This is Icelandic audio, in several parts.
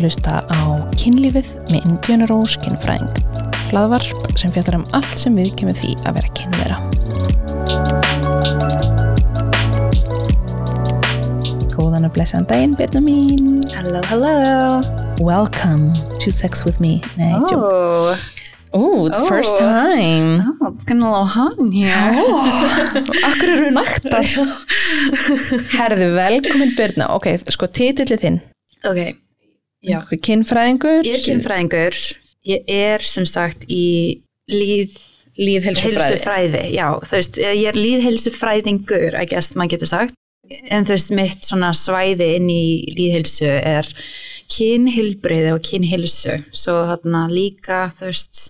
Að hlusta á kynlífið með Indiana Rose kynfræðing. Hlaðvarp sem fjallar um allt sem við kemur því að vera kynvera. Góðan og blessaðan daginn, Birna mín. Hello, hello. Welcome to Sex With Me. Nei, oh. Oh, oh it's Oh. first time. oh, it's getting a little hot in here. Akkur eru naktar. Herðu, velkomin Birna. Ok, sko, titillið þinn. Ok, já. Kynfræðingur. Ég er kynfræðingur. Ég er sem sagt í líð Líðhelsufræði. Já, þú veist, ég er líðheilsufræðingur, I guess maður getur sagt. En þú veist, mitt svona svæði inn í líðheilsu er kynhilbriði og kynheilsu. Svo þarna líka, þú veist,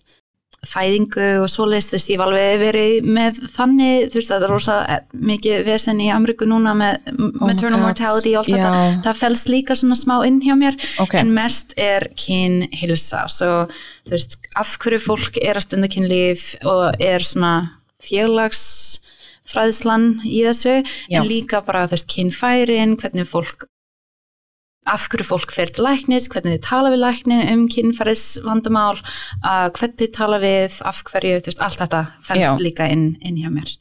fæðingu og svoleiðis, þú veist, ég hef alveg verið með þannig, þú veist, það er rosa mikið vesen í Ameríku núna með maternal God, mortality og allt já. þetta. Það fels líka svona smá inn hjá mér, Ok. en mest er kynhilsa. Svo, þú veist, af hverju fólk er að stunda kynlíf og er svona félagsfræðslan í þessu, Já. en líka bara, veist, kynfærin, hvernig fólk af hverju fólk fer til læknis, hvernig þau tala við lækni um kynfæris vandamál, uh, hvernig þau tala við, af hverju, þú veist, allt þetta fælst líka inn, inn hjá mér.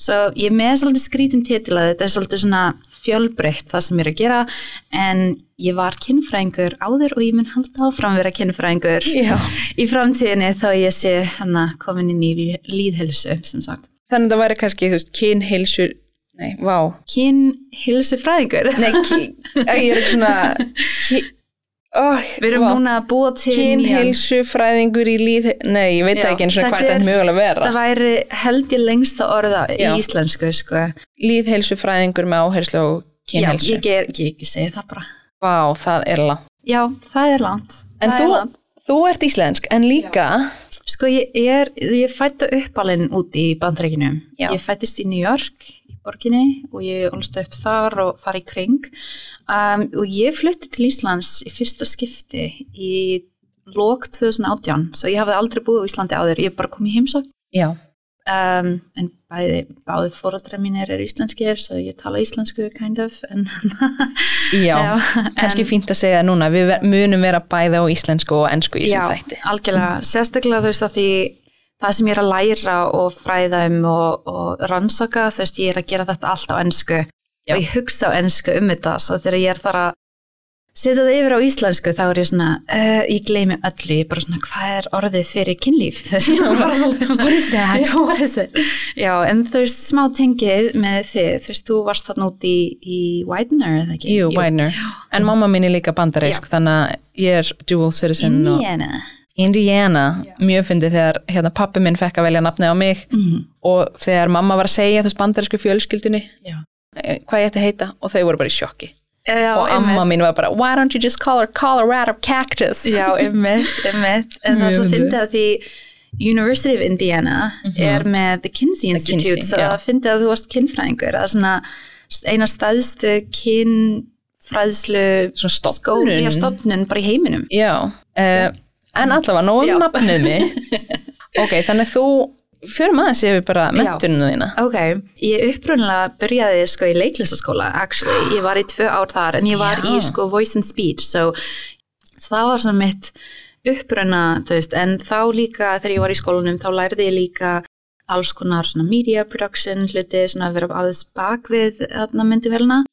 Svo ég er með svolítið skrítin titil að þetta er svolítið svona fjölbreytt það sem ég er að gera, en ég var kynfræðingur áður og ég mun halda áfram vera kynfræðingur Já. í framtíðinni þá ég sé hann komin inn í líðhelsu, sem sagt. Þannig að það væri kannski, þú veist, kynheilsu, nei, vá. Kynhilsufræðingur. Nei, ky, Æ, ég er ekki svona, ky, oh, Við erum núna að búa til Kynheilsufræðingur í líð, nei, ég veit Já, ekki eins og hvað þetta er- mögulega að vera. Það væri held ég lengsta orða í Já. íslensku, sko. Líðheilsufræðingur með áherslu á kynheilsu. Já, ég, ég, ég segi það bara. Vá, það er langt. Já, það er langt. En það þú, er langt. þú ert íslensk, en líka, Sko, ég er, ég fættu uppalinn út í bandreikinu. Já. Ég fættist í New York, borginni, og ég olst upp þar og þar í kring. Um, og ég flutti til Íslands í fyrsta skipti í lók 2018, svo ég hafði aldrei búið á Íslandi áður, ég bara kom í heimsókn. já, Um, en bæði, báði fóreldrar mínir er íslenskir, svo ég tala íslensku kind of, en já, Já, kannski fínt að segja núna, við munum vera bæði á íslensku og ensku í Já, þessum þætti. algjörlega, sérstaklega þú veist að því það sem ég er að læra og fræða um og, og rannsaka, þú veist ég er að gera þetta allt á ensku Já. og ég hugsa á ensku um þetta, svo þegar ég er þar að setja það yfir á íslensku þá er ég svona, uh, ég gleymi öllu ég er bara svona, hvað er orðið fyrir kynlíf? Já, en þú veist smá tengið með þið, þú veist, þú varst þarna út í, í Widener, eða ekki? Jú, Widener. En mamma mín er líka bandarísk, þannig að ég er dual citizen og Indiana. Indiana. Mjög fyndið þegar hérna, pappi minn fekk að velja nafni á mig Mm. og þegar mamma var að segja veist bandarísku fjölskyldunni eh, hvað ég ætti að heita og þau voru bara í sjokki. Já, og einmitt. amma mín var bara, why don't you just call her Colorado Cactus? Já, einmitt, einmitt. En það er svo fyndið. að því University of Indiana er með The Kinsey Institute, já. það fyndið að þú varst kynfræðingur. Það er svona eina staðstu Svona stofnun. skóli- já, stofnun bara í heiminum. Já, uh, en allavega nóg Já. um nafnið mig. ok, þannig þú, fyrir maður séu bara mentuninu þína. Ok, ég upprunnilega byrjaði sko í leiklistaskóla, actually. Ég var í tvö ár þar, en ég var Já. í sko voice and speech, so, so það var svona mitt upprunna, en þá líka þegar ég var í skólanum, þá lærði ég líka alls konar svona media production hluti, svona að vera aðeins bak við myndivélina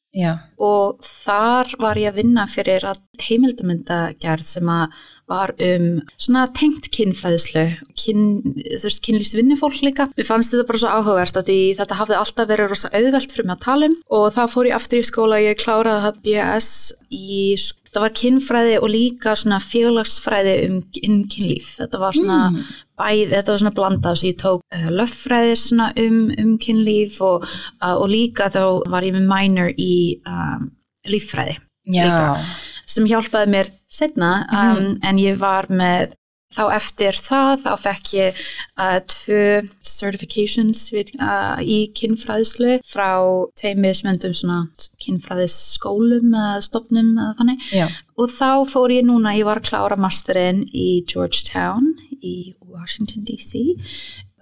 og þar var ég að vinna fyrir að heimildamyndagerð sem að var um svona tengt kynfræðislu, kyn, þú veist, kynlýsvinni fólk líka. Við fannst þetta bara svo áhugavert að því þetta hafði alltaf verið rosa auðvelt fyrir mig að tala um og þá fór ég aftur í skóla, ég kláraði það BS í, þetta var kynfræði og líka svona félagsfræði um, um kynlíf. Þetta var svona Mm. bæði, þetta var svona blandað svo ég tók uh, löffræði svona um, um kynlíf og, uh, og líka þá var ég með minor í um, líffræði Líka. sem hjálpaði mér setna um, en ég var með þá eftir það þá fekk ég uh, tvö certifications veit, uh, í kynfræðislu frá tveimir smöndum svona kynfræðisskólum eða stopnum eða þannig. Já, og þá fór ég núna, ég var að klára masterinn í Georgetown í Washington DC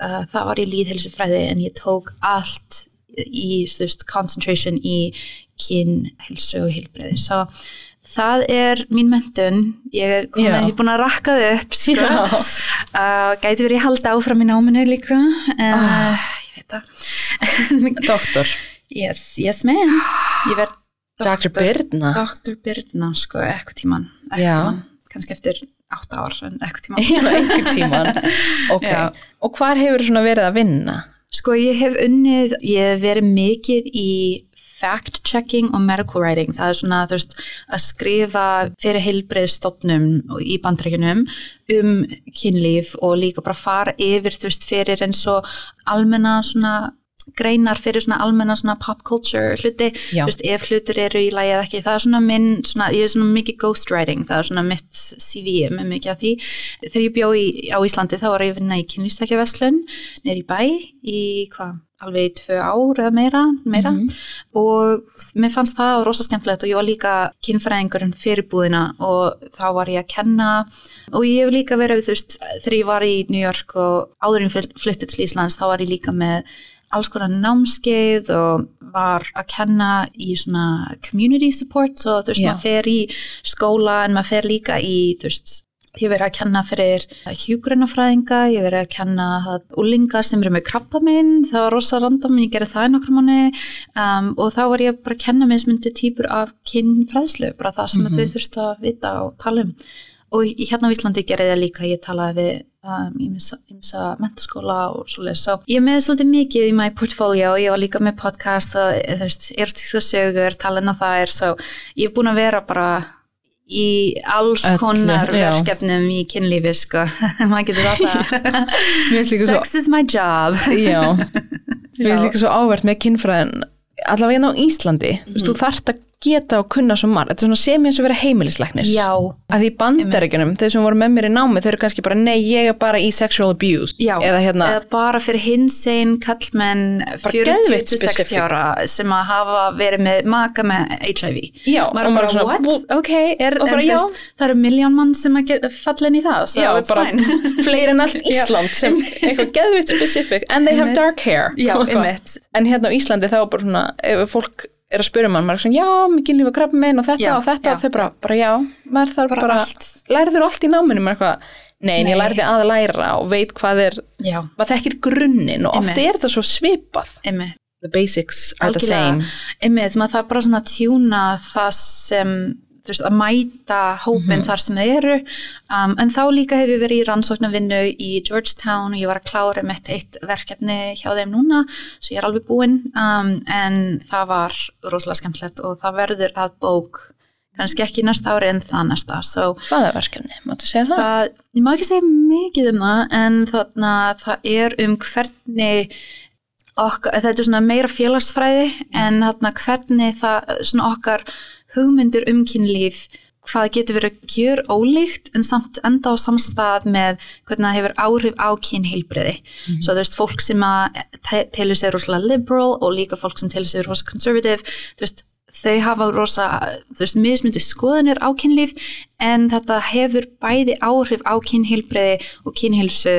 uh, það var í líðhelsufræði en ég tók allt í veist, concentration í kynhelsu og heilbreyði svo Það er mín mentun, ég er búin að rakka þau upp, sko. Uh, gæti verið að halda áfram í náminu líka, uh, Ah. ég veit það. Doktor, yes, yes ma'am. Ég verð Dr. Birna Dr. Birna, sko, eitthvað tíman, eitthvað tíman, kannski eftir átta ár, en eitthvað tíman. Já, einhvern tíman Ok, Já. og hvar hefur svona verið að vinna? Sko ég hef unnið, ég hef verið mikið í fact-checking og medical writing. Það er svona veist að skrifa fyrir heilbreiðstofnum í bandrækjunum um kynlíf og líka bara fara yfir þú veist fyrir eins og almenna svona greinar fyrir svona almenna svona pop culture hluti, þú veist, ef hlutur eru í lagi eða ekki, það er svona minn svona, ég er svona mikið ghostwriting, það er svona mitt CV með mikið af því. Þegar ég bjó í, á Íslandi þá var ég að vinna í kynlýstakjaverslun neyri bæ í hvað, alveg í tvö ár eða meira, meira. og mér fannst það rosa skemmtilegt og ég var líka kynfræðingurinn fyrir búðina og þá var ég að kenna og ég hef líka verið, þú veist, þegar ég var í New York og áðurinn flyttið til Íslands þá var ég líka með alls konar námskeið og var að kenna í svona community support og þú veist, Já. maður fer í skóla en maður fer líka í, þú veist, ég verið að kenna fyrir hjúgrunafræðinga, ég verið að kenna úlingar sem eru með krabba minn, það var rosa random, ég gerði það í nokkrum manni um, og þá var ég bara að kenna mismundi típur af kynfræðslu, bara það sem þau þurftu að vita og tala um. Og í- hérna á Íslandi gerði ég það líka, ég talaði við um, ímsa mentaskóla og svoleiðis. So, ég er með svolítið mikið í my portfolio, ég var líka með podcast og þú veist, erotíska sögur, talin á þær, so ég er búin að vera bara í alls Öllu, konar verkefnum í kynlífi, sko, maður getur svo- Sex is my job. Já, mér finnst líka svo ávert með kynfræðin allavega hérna á Íslandi, þú veist, þú þarft að geta og kunna svo margt, þetta er svona sem eins og vera heimilislæknir. Já, að því bandaríkjunum, þau sem voru með mér í námi þau eru kannski bara, nei, ég er bara í sexual abuse. Já, eða hérna, eða bara fyrir hinsegin kallmenn 40 geðveikt til 60 specific. ára sem að hafa verið með maka með HIV. Já, og maður bara, er svona, what? Ok, er, Og bara, veist, það eru miljón mann sem falla inn í það, já, bara fleiri en allt Ísland sem eitthvað geðvitt specific and they have dark hair. Já, en hérna á Íslandi þá er bara svona ef fólk er að spyrja mann, maður er svona já, mér kynlífa krabba minn og þetta Já, og þetta já. og þau bara, bara já, maður þarf Bara bara, lærður allt í náminu maður eitthvað, nei, en Nei. ég lærði að læra og veit hvað er, Já, maður þekkir grunninn og oft Einmitt. er þetta svo svipað einmitt. the basics are the same Einmitt, maður þarf bara svona að tjúna það sem, veist, að mæta hópin Mhm. þar sem þeir eru um, en þá líka hef ég verið í rannsóknarvinnu í Georgetown og ég var að klára mitt eitt verkefni hjá þeim núna svo ég er alveg búinn um, en það var rosalega skemmtilegt og það verður að bók kannski ekki næsta ári en það næsta so, hvað er verkefni, máttu segja það? það, ég má ekki segja mikið um það en þarna það er um hvernig okkar, þetta er svona meira félagsfræði en þarna hvernig það, svona okkar hugmyndir um kynlíf hvað getur verið að gjör ólíkt en samt enda á samstað með hvernig það hefur áhrif á kynheilbriði svo þú veist, fólk sem að te- telur sér rosalega liberal og líka fólk sem telur sér rosalega conservative þú veist, þau hafa rosa þú veist, mismundi skoðanir á kynlíf en þetta hefur bæði áhrif á kynheilbriði og kynheilsu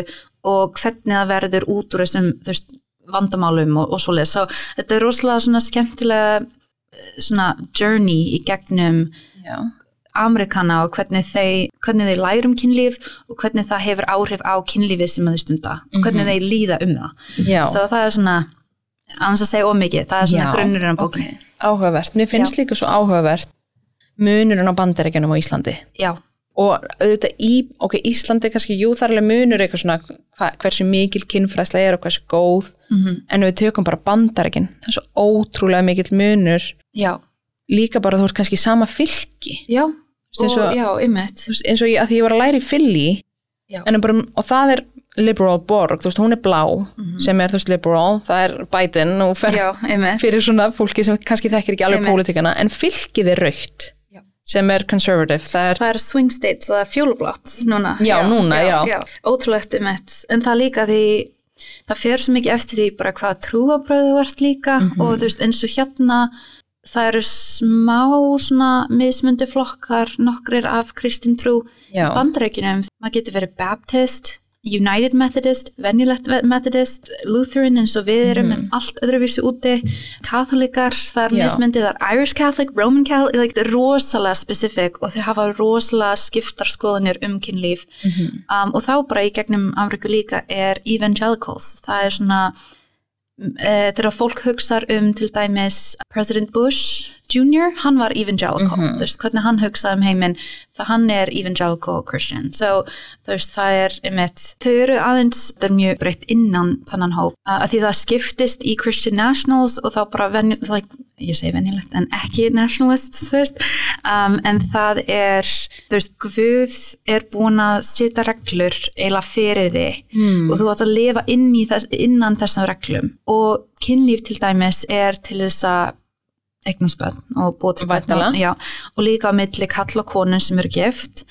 og hvernig það verður út úr þessum þú veist, vandamálum og, og svoleið svo þetta er rosalega svona skemmtilega svona journey í gegnum Já. Amerikana og hvernig þau, hvernig þau lærum kynlíf og hvernig það hefur áhrif á kynlífið sem þau stunda og hvernig þau líða um það. Já. Svo það er svona, annars að segja ómikið, það er svona Já, grunnurinn á bókinu. ok. áhugavert, mér finnst líka svo áhugavert munurinn á bandaríkjunum á Íslandi Já, og auðvitað í, ok, Íslandi kannski jú þar alveg munur eitthvað svona hva, hversu mikil kynfræsla er og hversu góð Mhm. en ef við tökum bara bandaríkin það er svo ótrúlega mikil munur já, líka bara þú ert kannski sama fylki já, og, og- já, veist, eins og ég, að því ég var að læra í bara, og það er liberal borg, þú veist, hún er blá sem er þú veist liberal, það er Biden og fyrir svona fólki sem kannski þekkir ekki alveg Einmitt. pólitíkana, en fylkið er raukt sem er conservative, það er Það er swing states, það er fjólublátt núna. Já, núna, já. Ótrúlegt ymmit. En það líka því, það fer svo mikið eftir því bara hvað trúabröðu ert líka Mhm. og þú veist eins og hérna það eru smá svona mismundi flokkar nokkrir af kristin trú Já. bandarækjunum, maður getur verið baptist United Methodist, venjulegt Methodist, Lutheran eins og við erum Mhm. en allt öðruvísi úti, katholikar, það er Já. mismyndið, það er Irish Catholic, Roman Catholic, like, það er rosalega specific og þau hafa rosalega skiptar skoðanir um kynlíf Mhm. um, og þá bara í gegnum Amriku líka er evangelicals, það er svona þegar fólk hugsar um til dæmis President Bush Jr., hann var evangelical Mhm. þú veist, hvernig hann hugsaði um heiminn það hann er evangelical Christian so, veist, það er einmitt, þau eru aðeins, það er mjög breytt innan þannan hóp, uh, að því það skiptist í Christian Nationals og þá bara venju, like, ég segi venjulegt en ekki veist. Um, en það er, þú veist Guð er búin að setja reglur eiginlega fyrir þig. Mm. og þú átt að lifa inn þess, innan þessum reglum. Og kynlíf til dæmis er til þess að eignarspöld og búið til börn. Væntanlega. og- líka á milli kall og konun sem eru gift.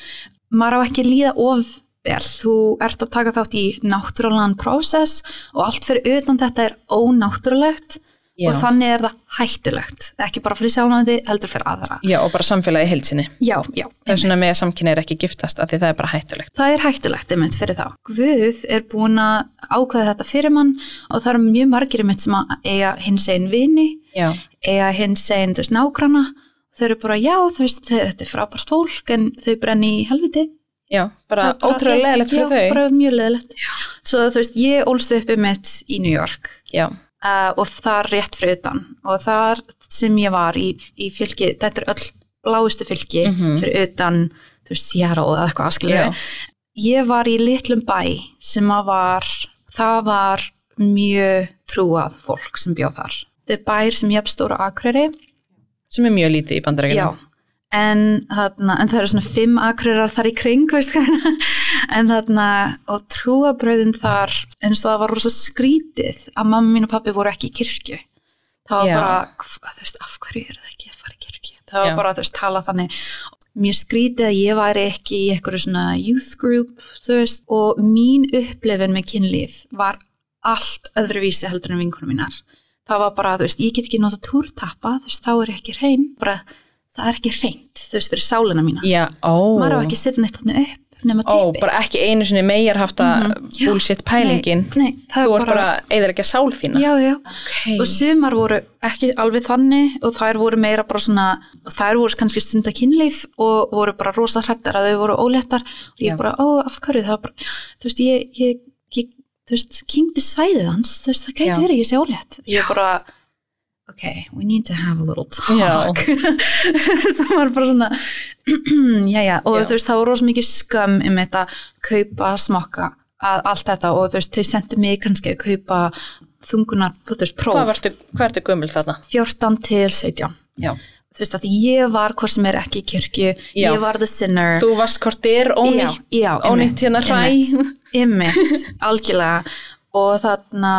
Maður á ekki líða of vel. Þú ert að taka þátt í náttúrulegan prósess og allt fyrir utan þetta er ónáttúrulegt Já. og þannig er það hættulegt ekki bara fyrir sjálfnandi, heldur fyrir aðra Já, og bara samfélagi heilsinni. já, já, Það er svona með að samkynni er ekki giftast af því það er bara hættulegt. það er hættulegt einmitt fyrir þá. Guð er búin að ákveða þetta fyrir mann og það eru mjög margir einmitt sem að eiga hins einn vini, Já, eiga hins einn þú veist nágrana þau eru bara já þú veist þetta er frábært fólk en þau brenni í helviti. já, bara ótrúlega leðilegt fyrir já, þau. bara mjög leðilegt. Svo þú veist ég ólst upp einmitt í New York Já, uh, og þar rétt fyrir utan og þar sem ég var í, í fylki, þetta er öll bláistu fylki Mhm. fyrir utan þú veist Seattle eða eitthvað Já. aðskilju ég var í litlum bæ sem að var það var mjög trúað fólk sem bjóð þar þetta er bær sem ég stóra akreri sem er mjög lítið í já bandarækjum. En, þarna, en það eru svona fimm akrerar þar í kring en þarna og trúabröðin þar eins og það var rosa skrítið að mamma mín og pappi voru ekki í kirkju. Það var Já. bara, þú veist, af hverju eru það ekki að fara í kirkju? Það var Já. bara, þú veist, tala þannig. Mjög skrítið að ég væri ekki í eitthvað svona youth group, þú veist og mín upplifin með kynlíf var allt öðruvísi heldur en vinkunum mínar. Það var bara, þú veist, ég get ekki nota túrtappa, þú veist, þá er ég ekki hrein. Bara, það er ekki hreint, þú veist, fyrir sálina mína Já, ó. maður á ekki að setja neitt þarna upp nema Ó, teipi bara ekki einu sinni megar haft að Mhm. Já. bullshit pælingin. nei, nei, það Þú er ert bara, eða ekki að sál þína. já, já, og sumar voru ekki alveg þannig og þær voru meira bara svona þær voru kannski stunda kynlíf og voru bara rosa hrættar að þau voru óléttar og ég Já. bara, ó, af hverju það var bara, þú veist, ég, ég, ég þú veist, kynnti svæðið hans þú veist, það Já. gæti verið ég sé ólétt ég Já. bara, ok, we need to have a little talk sem var bara svona já, já, og Já. þú veist, það var rosa mikið skömm um þetta, kaupa, smokka allt þetta og þú veist, þau sendu mig kannski að kaupa þungunar, þú veist, próf Hvað ertu, hvað ertu gömul þarna? 14 til 17 Já. þú veist að ég var hvort sem er ekki í kirkju Já. ég var the sinner Þú varst hvort er ónýtt, ónýtt hérna hræ. ymmit, algjörlega og þarna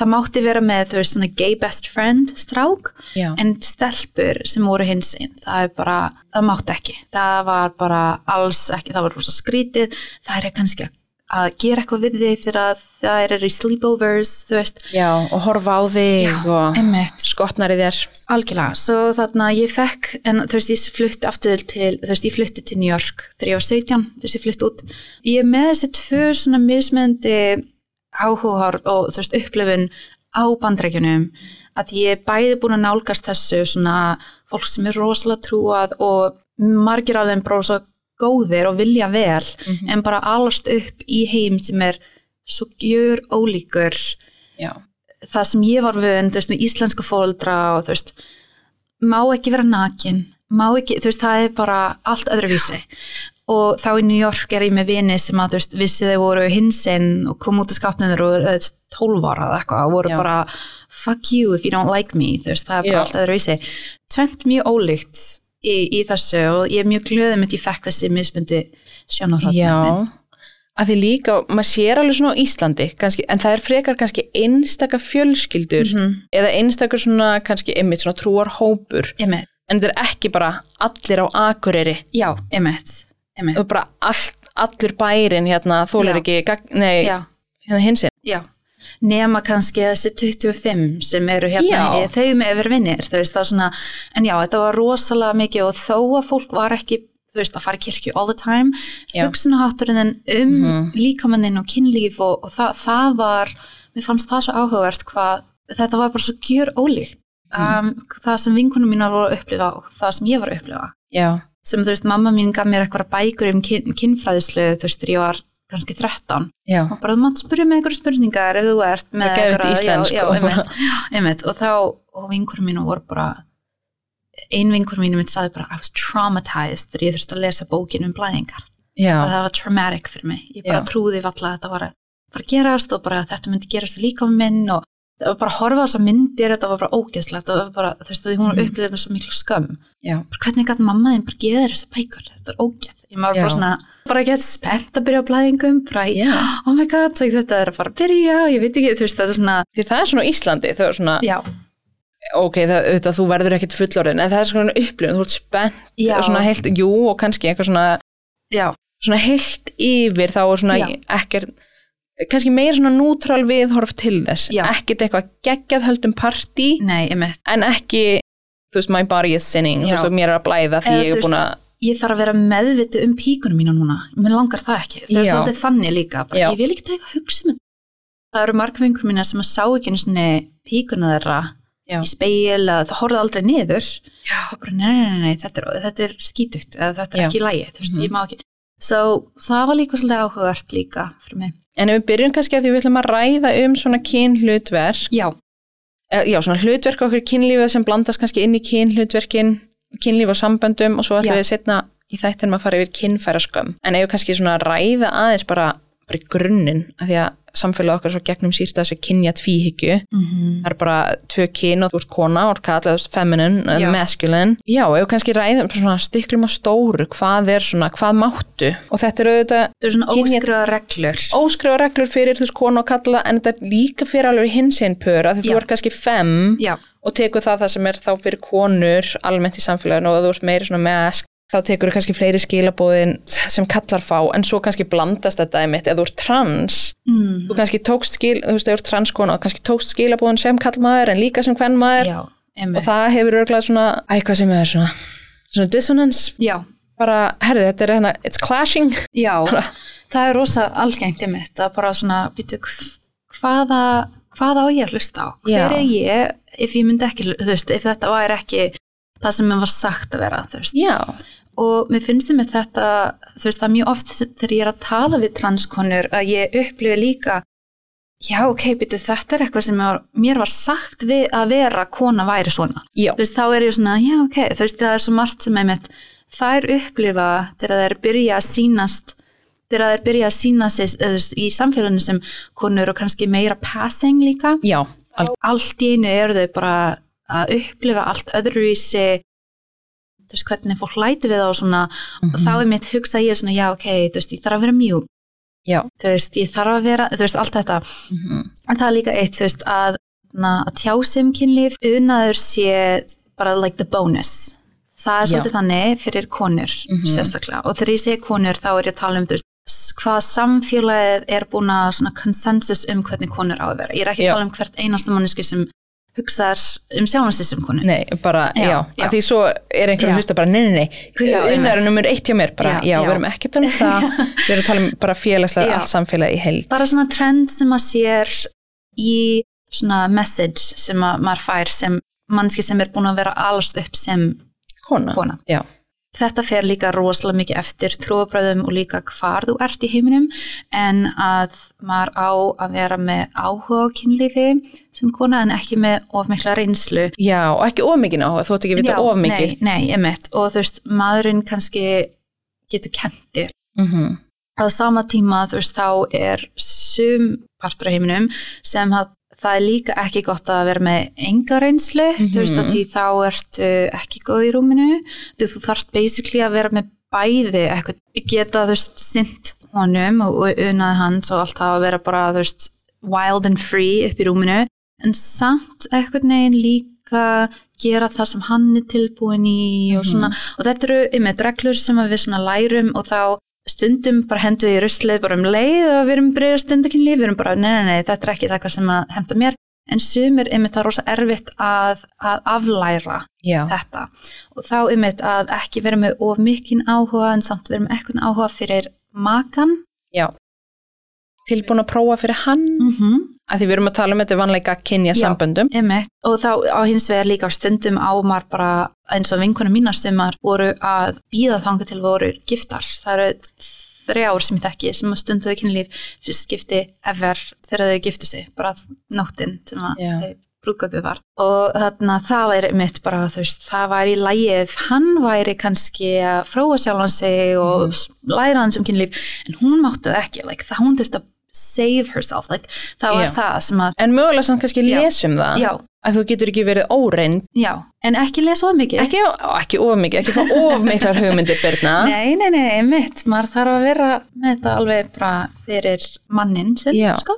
það mátti vera með, veist, svona gay best friend strák, Já. en stelpur sem voru hins einn, það er bara það mátti ekki, það var bara alls ekki, það var rosa skrítið það er kannski að gera eitthvað við þig þegar það er í sleepovers þú veist, Já, og horfa á þig og ymmit skotnar í þér. Algjörlega, svo þarna ég fekk, en þú veist ég flutti aftur til, þú veist ég flutti til New York þegar ég var 17, þú veist ég flutti út. Ég með þessi tvö svona mismöndi áhugar og þú veist upplifun á bandrækjunum að ég er bæði búin að nálgast þessu svona fólk sem er rosalega trúað og margir af þeim bara svo góðir og vilja vel en bara alast upp í heim sem er svo gjör ólíkur Já. það sem ég var vönd, með íslenska fóldra og þú veist, má ekki vera nakin, má ekki, þú veist, það er bara allt öðruvísi og þá í New York er ég með vini sem að, þú veist, vissi þau voru hinsinn og kom út af skápnum og þú veist, 12 ára eða eitthvað og voru Já. bara fuck you if you don't like me, þú veist, það er bara Já. allt öðruvísi. Tvent mjög ólíkt í, í þessu og ég er mjög glöðum að ég fekk þessi mismundi sjónarhótt. Já, að því líka, maður sér alveg svona á Íslandi, kannski, en það er frekar kannski einstaka fjölskyldur Mhm. eða einstaka svona kannski einmitt svona trúarhópur, Emmett, en þetta er ekki bara allir á akureyri já, emmett. Og bara allt, allur bærin hérna, þólir Já. ekki, nei, hérna hinsinn. Nema kannski þessi 25 sem eru hérna, í- þau með yfir vinnir, en já, þetta var rosalega mikið og þó að fólk var ekki þú veist, að fara í kirkju all the time, hugsunahátturinn um Mhm. líkamanninn og kynlíf og, og það, það var, mér fannst það svo áhugavert hvað, þetta var bara svo gjör ólíkt. Mhm. Um, það sem vinkunum mínar voru að upplifa og það sem ég var að upplifa já, sem þú veist, mamma mín gaf mér eitthvað bækur um kyn, kynfræðislu, þú veist, þegar ég var kannski 13 já, og bara þú mátt spyrja mig einhverju spurningar ef þú ert með já, og þá, og vinkurum mínu voru bara ein vinkurum mínu mitt saði bara I was traumatized þegar ég þurfti að lesa bókin um blæðingar. Já, og það var traumatic fyrir mig, ég bara Já. trúði valla að þetta var að bara gerast og bara að þetta myndi gerast líka um minn og það var bara að horfa á þessar myndir þetta var bara ógeðslegt og það bara, þú veist, því hún Mhm. upplifði með svo miklu skömm. Já, bara hvernig gæti mamma þín bara geða þér þessi bækur? Þetta er ógeð, ég var bara Já. svona bara gett spennt að byrja á blæðingum bara, oh my god, þetta er að fara að byrja ég veit ekki, þú veist, þetta er svona því það er svona Íslandi þau er svona, já, ok, það, auðvitað, þú verður ekkit fullorðin en það er svona upplifun, þú ert spennt og svona heilt, jú, og kannski eitthvað svona já, svona heilt yfir þá er svona ekkert kannski meira svona nútral viðhorf til þess Já. ekkert eitthvað geggjað höldum partí nei, með en ekki, þú veist, my body is sinning þú Já. veist, og mér er að blæða því Eða, ég þú er búin að ég þarf að vera meðvitu um píkunum mína núna mér langar það ekki, það er Já. svolítið þannig líka bara, Já. ég vil ekki teka að hugsa um þetta það eru margum vinkur mína sem að sá ekki einu svona píkuna þeirra Já. í speil að það horfði aldrei niður Já. og bara nei, nei, nei, nei þetta, er, þetta er skítugt eða þetta er Já. ekki lægi, þú veist, Mhm. ég má ekki so, það var líka svolítið áhugavert líka fyrir mig. En ef við byrjum kannski að því við ætlum að ræða um svona kynhlutverk. Já, eh, já, svona hlutverk okkur kynlífið sem blandast kannski inn í kynhlutverkin kynlíf og samböndum og svo ætlum Já. við setna í þættinum að fara yfir kynfæraskömm en ef við kannski svona ræða aðeins bara, bara í grunninn, af því að samfélag okkar svo gegnum sýrt þessu kynja tvíhyggju. Mm það er bara tvö kyn og þú ert kona og kallað, þú veist, feminine, Já. masculine. Já, við kannski ræðum svona stiklum á stóru, hvað er svona, hvað máttu? Og þetta er auðvitað er óskrifa reglur. Óskrifa reglur fyrir þú veist kona og kalla en þetta er líka fyrir alveg hins einn pör að þú ert kannski fem já, og tekur það það sem er þá fyrir konur almennt í samfélaginu og þú ert meiri svona mask þá tekur þú kannski fleiri skilabóðin sem kallar fá en svo kannski blandast þetta einmitt. Eða þú ert trans mm. þú kannski tókst skil, þú veist, þú ert transkona og kannski tókst skilabóðin sem kallmaður en líka sem kvennmaður já, og það hefur örglað svona, æ, hvað sem er svona svona dissonance, já, bara, herðu, þetta er hérna, it's clashing. Já, það er rosa algengt einmitt að bara svona býtu hvaða, hvaða á ég að hlusta á? Hver Já. er ég ef ég myndi ekki, þú veist, ef þetta væri ekki það sem mér var sagt að vera, þú veist? Já, og mér finnst þið með þetta þú veist það mjög oft þegar ég er að tala við transkonur að ég upplifi líka já ok, byrju þetta er eitthvað sem mér, mér var sagt við að vera kona væri svona. Já, þú veist þá er ég svona, já ok þú veist það er svo margt sem einmitt þær upplifa þegar þær byrja að sínast þegar þær byrja að sína sig eða, þú veist, í samfélaginu sem konur og kannski meira passing líka. Já, al- allt í einu eru þau bara að upplifa allt öðruvísi þú veist hvernig fólk læti við það og svona og þá er mitt hugsa ég svona já ok, þú veist ég þarf að vera mjúk. Já, þú veist ég þarf að vera, þú veist allt þetta. Mhm, en það er líka eitt þú veist að, að tjá sig um kynlíf unaður sé bara like the bonus. Það er Já. svolítið þannig fyrir konur Mhm. sérstaklega. Og þegar ég segi konur þá er ég að tala um þú veist, hvað samfélagið er búin að svona konsensus um hvernig konur á að vera. Ég er ekki Já. að tala um hvert einasta manneski sem hugsar um sjálfansi sem konu nei, bara, já, Já, já. að því svo er einhver Já. að hlusta bara, nei, nei, nei unnar einmitt. nummer eitt hjá mér, bara, Já, já, við erum tala um það við erum að tala um bara félagslega allt samfélagi í heild bara svona trend sem að sér í svona message sem að maður fær sem mannski sem er búin að vera alast upp sem kona, kona. já, Þetta fer líka rosalega mikið eftir trúabröðum og líka hvar þú ert í heiminum en að maður á að vera með áhuga á kynlífi sem kona en ekki með of mikla reynslu. já, og ekki of mikið áhuga, þú ætti ekki að vita of mikið Nei, nei, emitt. Og þú veist, maðurinn kannski getur kentir. mm Á sama tíma, þú veist, þá er sum partur af heiminum sem að það er líka ekki gott að vera með enga reynslu, þú veist, Mhm. að því þá ertu ekki góð í rúminu, þú, þú þarft basically að vera með bæði eitthvað, geta, þú veist, sint honum og, unnað hans og allt það að vera bara, þú veist, wild and free upp í rúminu, en samt eitthvað neginn líka gera það sem hann er tilbúin í og svona, og þetta eru einmitt reglur sem við svona lærum og þá stundum bara hendur við í ruslið bara um leið og við erum byrjað stundakynlíf, við erum bara, nei, nei, nei, þetta er ekki það sem að hemta mér, en sumir einmitt það er rosa erfitt að, að aflæra Já, þetta. Og þá einmitt að ekki vera með of mikinn áhuga en samt vera með ekkert áhuga fyrir makan já. Tilbúin að prófa fyrir hann, mm -hmm. Að því við erum að tala um þetta vanleika kynja Já. samböndum. einmitt og þá á hins vegar líka á stundum á maður bara eins og vinkunum mínar sem voru að býða þanga til voru giftar það eru þrjár sem ég þekki sem að stunduðu kynlíf skipti ever þegar þau giftu sig bara nóttin sem að Já. þau brúköpi var og þarna það væri mitt bara þú veist það væri ef hann væri kannski að fróa sjálfan sig og Mhm. læra hann sem kynlíf en hún mátti það ekki like, það hún þurfti að save herself like, það var Já. það sem að En mögulega samt kannski Já. lesum það, já, að þú getur ekki verið óreind, já, en ekki lesa of mikið ekki, ekki of mikið, ekki fá of miklar hugmyndir, Birna. Nei, nei, nei, mitt, maður þarf að vera með þetta alveg bara fyrir mannin Já. sko.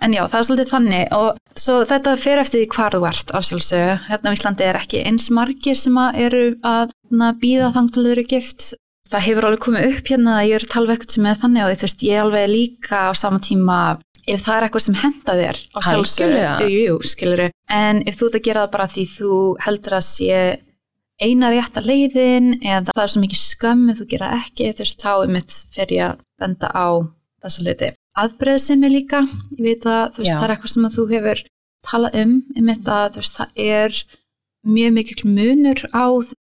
En já, það er svolítið þannig og svo þetta fer eftir því hvar þú ert á sjálfsögu. Hérna á Íslandi er ekki eins margir sem að eru að na, býða þang til þau eru gift. Það hefur alveg komið upp hérna að ég er talvegt sem er þannig og þú veist, ég er alveg líka á sama tíma ef það er eitthvað sem henda þér á sjálfsögu, Algjörlega. do you, skilur en ef þú ert að gera það bara því þú heldur að sé eina rétta leiðin eða það er svo mikið skömm ef þú gera ekki, þú veist, þá er mitt fer ég að benda á þessu hluti. Afbreyðsemi líka, ég veit að þú veist, Já. það er eitthvað sem að þú hefur talað um, ég mitt að þú veist, það er mjög mikil munur á,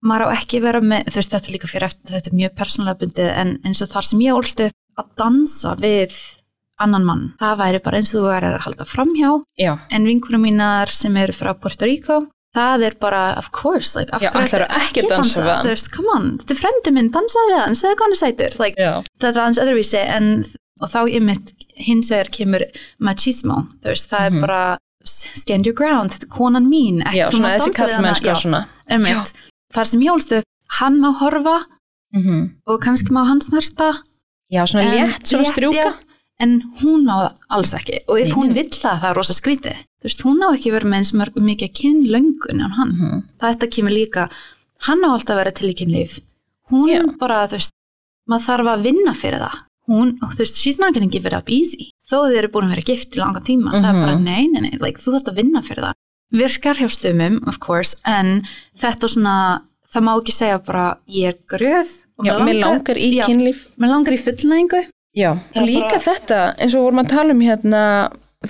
maður á ekki vera með, þú veist, þetta er líka fyrir eftir, þetta er mjög persónulega bundið, en eins og þar sem ég ólst upp að dansa við annan mann, það væri bara eins og þú er að halda framhjá, Já, en vinkunum mínar sem eru frá Puerto Rico það er bara, of course like, af Já, hverju ætlarðu ætlarðu ekki að dansa hann? þú veist, come on, þetta er frendur minn, dansaði við hann segðu hann sætur, like, já. þetta er aðeins öðruvísi en, og þá ymmit hins vegar kemur machismo þú veist, það Mhm. er bara stand your ground, þetta er konan mín ekki Já, þú svona þessi dansa kallmennska Já, svona. einmitt. Þar sem ég ólst upp, hann má horfa Mm og kannski má hann snerta Já, svona en- létt, svona strjúka. en hún má það alls ekki. Og ef Nei, hún vill það, það er rosa skrítið. Þú veist, hún á ekki verið með eins mörg mikið kynlöngun en hann, Mhm. þetta kemur líka. Hann á alltaf að vera til í kynlíf. Hún Já. bara, þú veist maður þarf að vinna fyrir það. Hún, þú veist, she's not gonna give it up easy. Þó þið eru búin að vera gift í langa tíma. Það er Mhm. bara, nei, nei, nei, like, þú þarf að vinna fyrir það virkar hjá stumum, of course en þetta svona, það má ekki segja bara, ég er gröð og Já, mér langar í já, kynlíf. mér langar í fullnæðingu Já, er líka bara- þetta, eins og vorum að tala um hérna,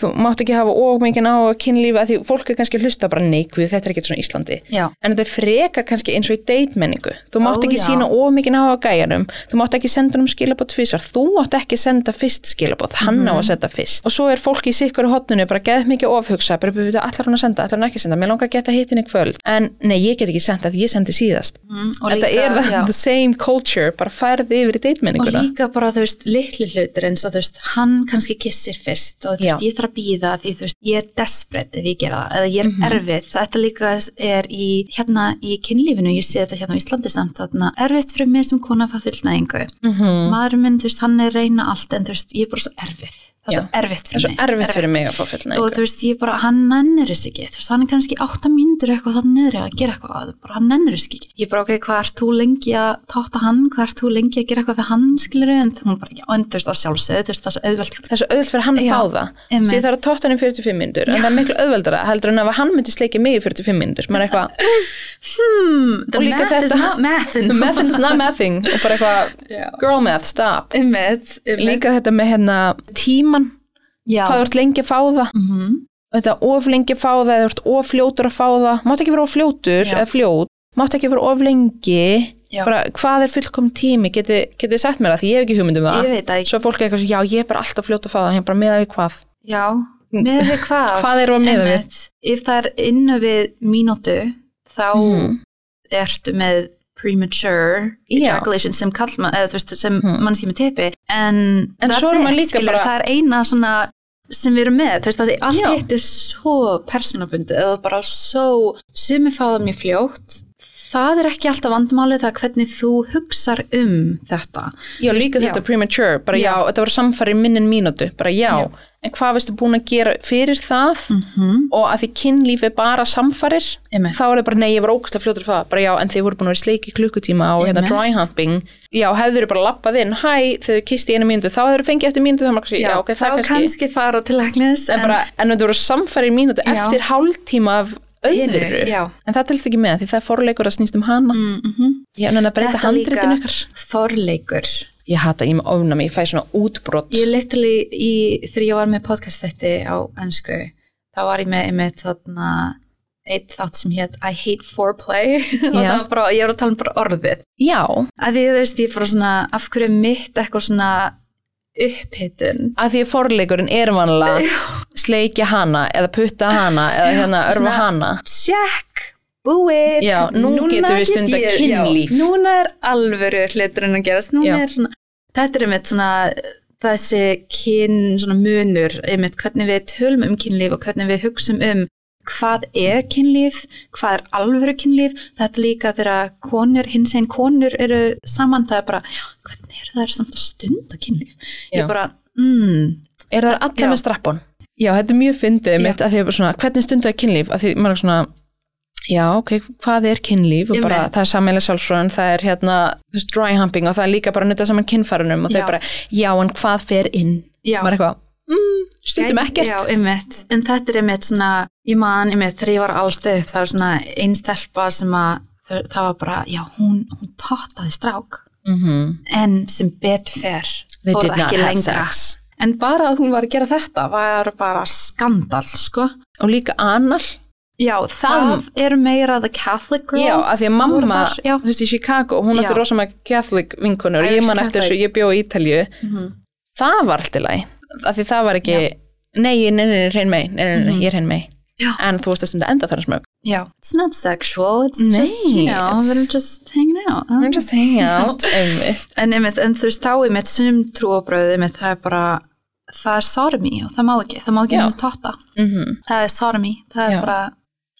þú mátt ekki hafa ómikinn á kynlífi að því fólk er kannski að hlusta bara neikvið, þetta er ekkert svona Íslandi. já, En þetta frekar kannski eins og í deitmenningu. Þú mátt Ó, ekki já. sína ómikinn á gæjanum, þú mátt ekki senda um skilabót tvisvar, þú mátt ekki senda fyrst skilabót, hann Mhm. á að senda fyrst. Og svo er fólk í sikkur hotnunu bara geð mikið ofhugsa, bara byrjuðu allar hann að senda, allar hann ekki að senda, mér langar að geta hittin í kvöld. En nei, ég get ekki senda því ég sendi síðast. mm, og Þetta líka, er það, the same culture, bara færði yfir í og deitmenninguna. líka bara þú veist litli hlutir eins og þú veist hann kannski kissir fyrst og þú veist ég þarf að býða því þú veist ég er desperate ef ég gera það eða ég er Mhm. erfið þetta líka er í hérna í kynlífinu ég sé þetta hérna á Íslandi samt þarna erfitt fyrir mér sem kona að fá fullnæðingu Mm maður minn þú veist hann er reyna allt en þú veist ég er bara svo erfið það er svo erfitt Það er fyrir svo mig. erfitt fyrir mig að fá og fullnægingu. þú veist ég bara, hann nennir þess ekki. Þú veist, hann er kannski átta mínútur eitthvað þannig niður að gera eitthvað, að bara, hann nennir þess ekki. Ég bara, ok, hvað ert þú lengi að táta hann? Hvað ert þú lengi að gera eitthvað fyrir hann skilur en hún bara, já, en þú veist, það þú veist, það er svo auðvelt fyrir Það er svo auðvelt fyrir hann að Já, fá það. einmitt. Því það er að tótt hann í 45 minnur, en það er miklu auðveldara heldur en ef hann myndi sleikja mig í 45 minnur. Man er eitthvað, hmm, the Og math is not mathin the math is not mathing, og bara eitthvað, girl math, stop. Líka þetta með hérna tíman, já, hvað þú ert lengi að fá það, mm og þetta of lengi að fá það, eða þú ert of fljótur að fá það, mátt ekki vera of fljótur, Já. eða fljót, mátt ekki vera of lengi, bara hvað er fullkom tími, geti, geti sagt mér það, því ég hef ekki hugmyndum það. Svo er fólk eitthvað, sem, já, ég er bara alltaf fljót að fá það, ég er bara meða við hvað. já, með við hvað? Hvað að miða við? Ef það er innu við mínútu þá Mhm. ertu með premature ejaculation sem sem Mhm. mannski með tepi. En, En svo er bara- það er eina svona sem við erum með, þú veist að því allt hitt er svo persónabundi eða bara svo sumi fá það mjög fljótt það er ekki alltaf vandamáli það er hvernig þú hugsar um þetta. Já, líka Já. þetta premature, bara já, Já. þetta voru samfæri minn en mínútu, bara já, Já. en hvað veistu búin að gera fyrir það -hmm. og að því kynlíf er bara samfærir Einmitt. þá er það bara, nei, ég var ógæslega fljótur fyrir það, bara já, en þið voru búin að vera sleiki klukkutíma og hérna dry humping, já, hefur bara lappað inn, hæ, þegar þau kisti í einu mínútu, þá hefur þau fengið eftir mínútu, þá já, ok, það þá kannski, kannski fara til læknis en, bara, en þetta voru samfæri mínútu Já. eftir hálftíma af öðru, já. en það telst ekki með því það er forleikur að snýst um hana, Mm -hmm. ég er að breyta handritin ykkar. þorleikur. Ég hata, ég með ofnami, ég fæ svona útbrott. Ég literally, í, þegar ég var með podcast þetta á ennsku, þá var ég með einmitt þarna eitt þátt sem hétt I hate foreplay og það var bara, ég var að tala um bara orðið Já, að því þú veist, ég bara svona af hverju er mitt eitthvað svona upphittun að því að forleikurinn er vanlega sleikja hana eða putta hana eða hérna örfa Svona- hana. check, búið Já, nú getum við get stundað ég- kynlíf. já, núna er alvöru hluturinn að gerast núna Já. er svona, þetta er einmitt svona þessi kyn, svona munur einmitt hvernig við tölum um kynlíf og hvernig við hugsum um hvað er kynlíf, hvað er alvöru kynlíf, þetta líka þegar konur, hins einn konur eru saman, það er bara, já, hvernig er það samt að stunda kynlíf? Já. Ég bara, mm, Er það Já. með strappon? Já, þetta er mjög fyndið mitt að því að svona, hvernig stundu er kynlíf? Að því maður er svona, já, ok, hvað er kynlíf? Og bara, það er sammeila sjálfsfröðun, það er hérna, þú veist, dry humping og það er líka bara að nutta saman kynfærunum og þau bara, já, en hvað fer inn? já. Er eitthvað, mm, stundum ekkert. Já, einmitt, en þetta er einmitt svona, ég man einmitt þegar ég var allst upp, það var svona einn stelpa sem að þau- það var bara, já, hún, hún tottaði strák, Mm en sem betur fer, They fór það ekki lengra. sex. En bara að hún var að gera þetta var bara skandal, sko. Og líka anal. Já, það eru meira the Catholic girls. Já, af því að mamma, þú veist, í Chicago, hún átti Já. rosa með Catholic vinkonur, ég man eftir þessu, ég bjó í Ítalju, Mhm. Það var allt í lagi, af því það var ekki, nei, nei, nei, nei, hrein mei, nei, nei, nei, Mhm. ég er hrein mei, Já. en þú veist að stunda enda þar að smög. Já, it's not sexual, it's Nei, just, you know, it's- we're just hanging out. We're just hanging out, einmitt. En, einmitt, en þú veist, þá einmitt sem trúabröð, einmitt, það er bara, það er sodomy og það má ekki, það má ekki Já. mjög totta. Mm Það er sodomy, það er Já. bara,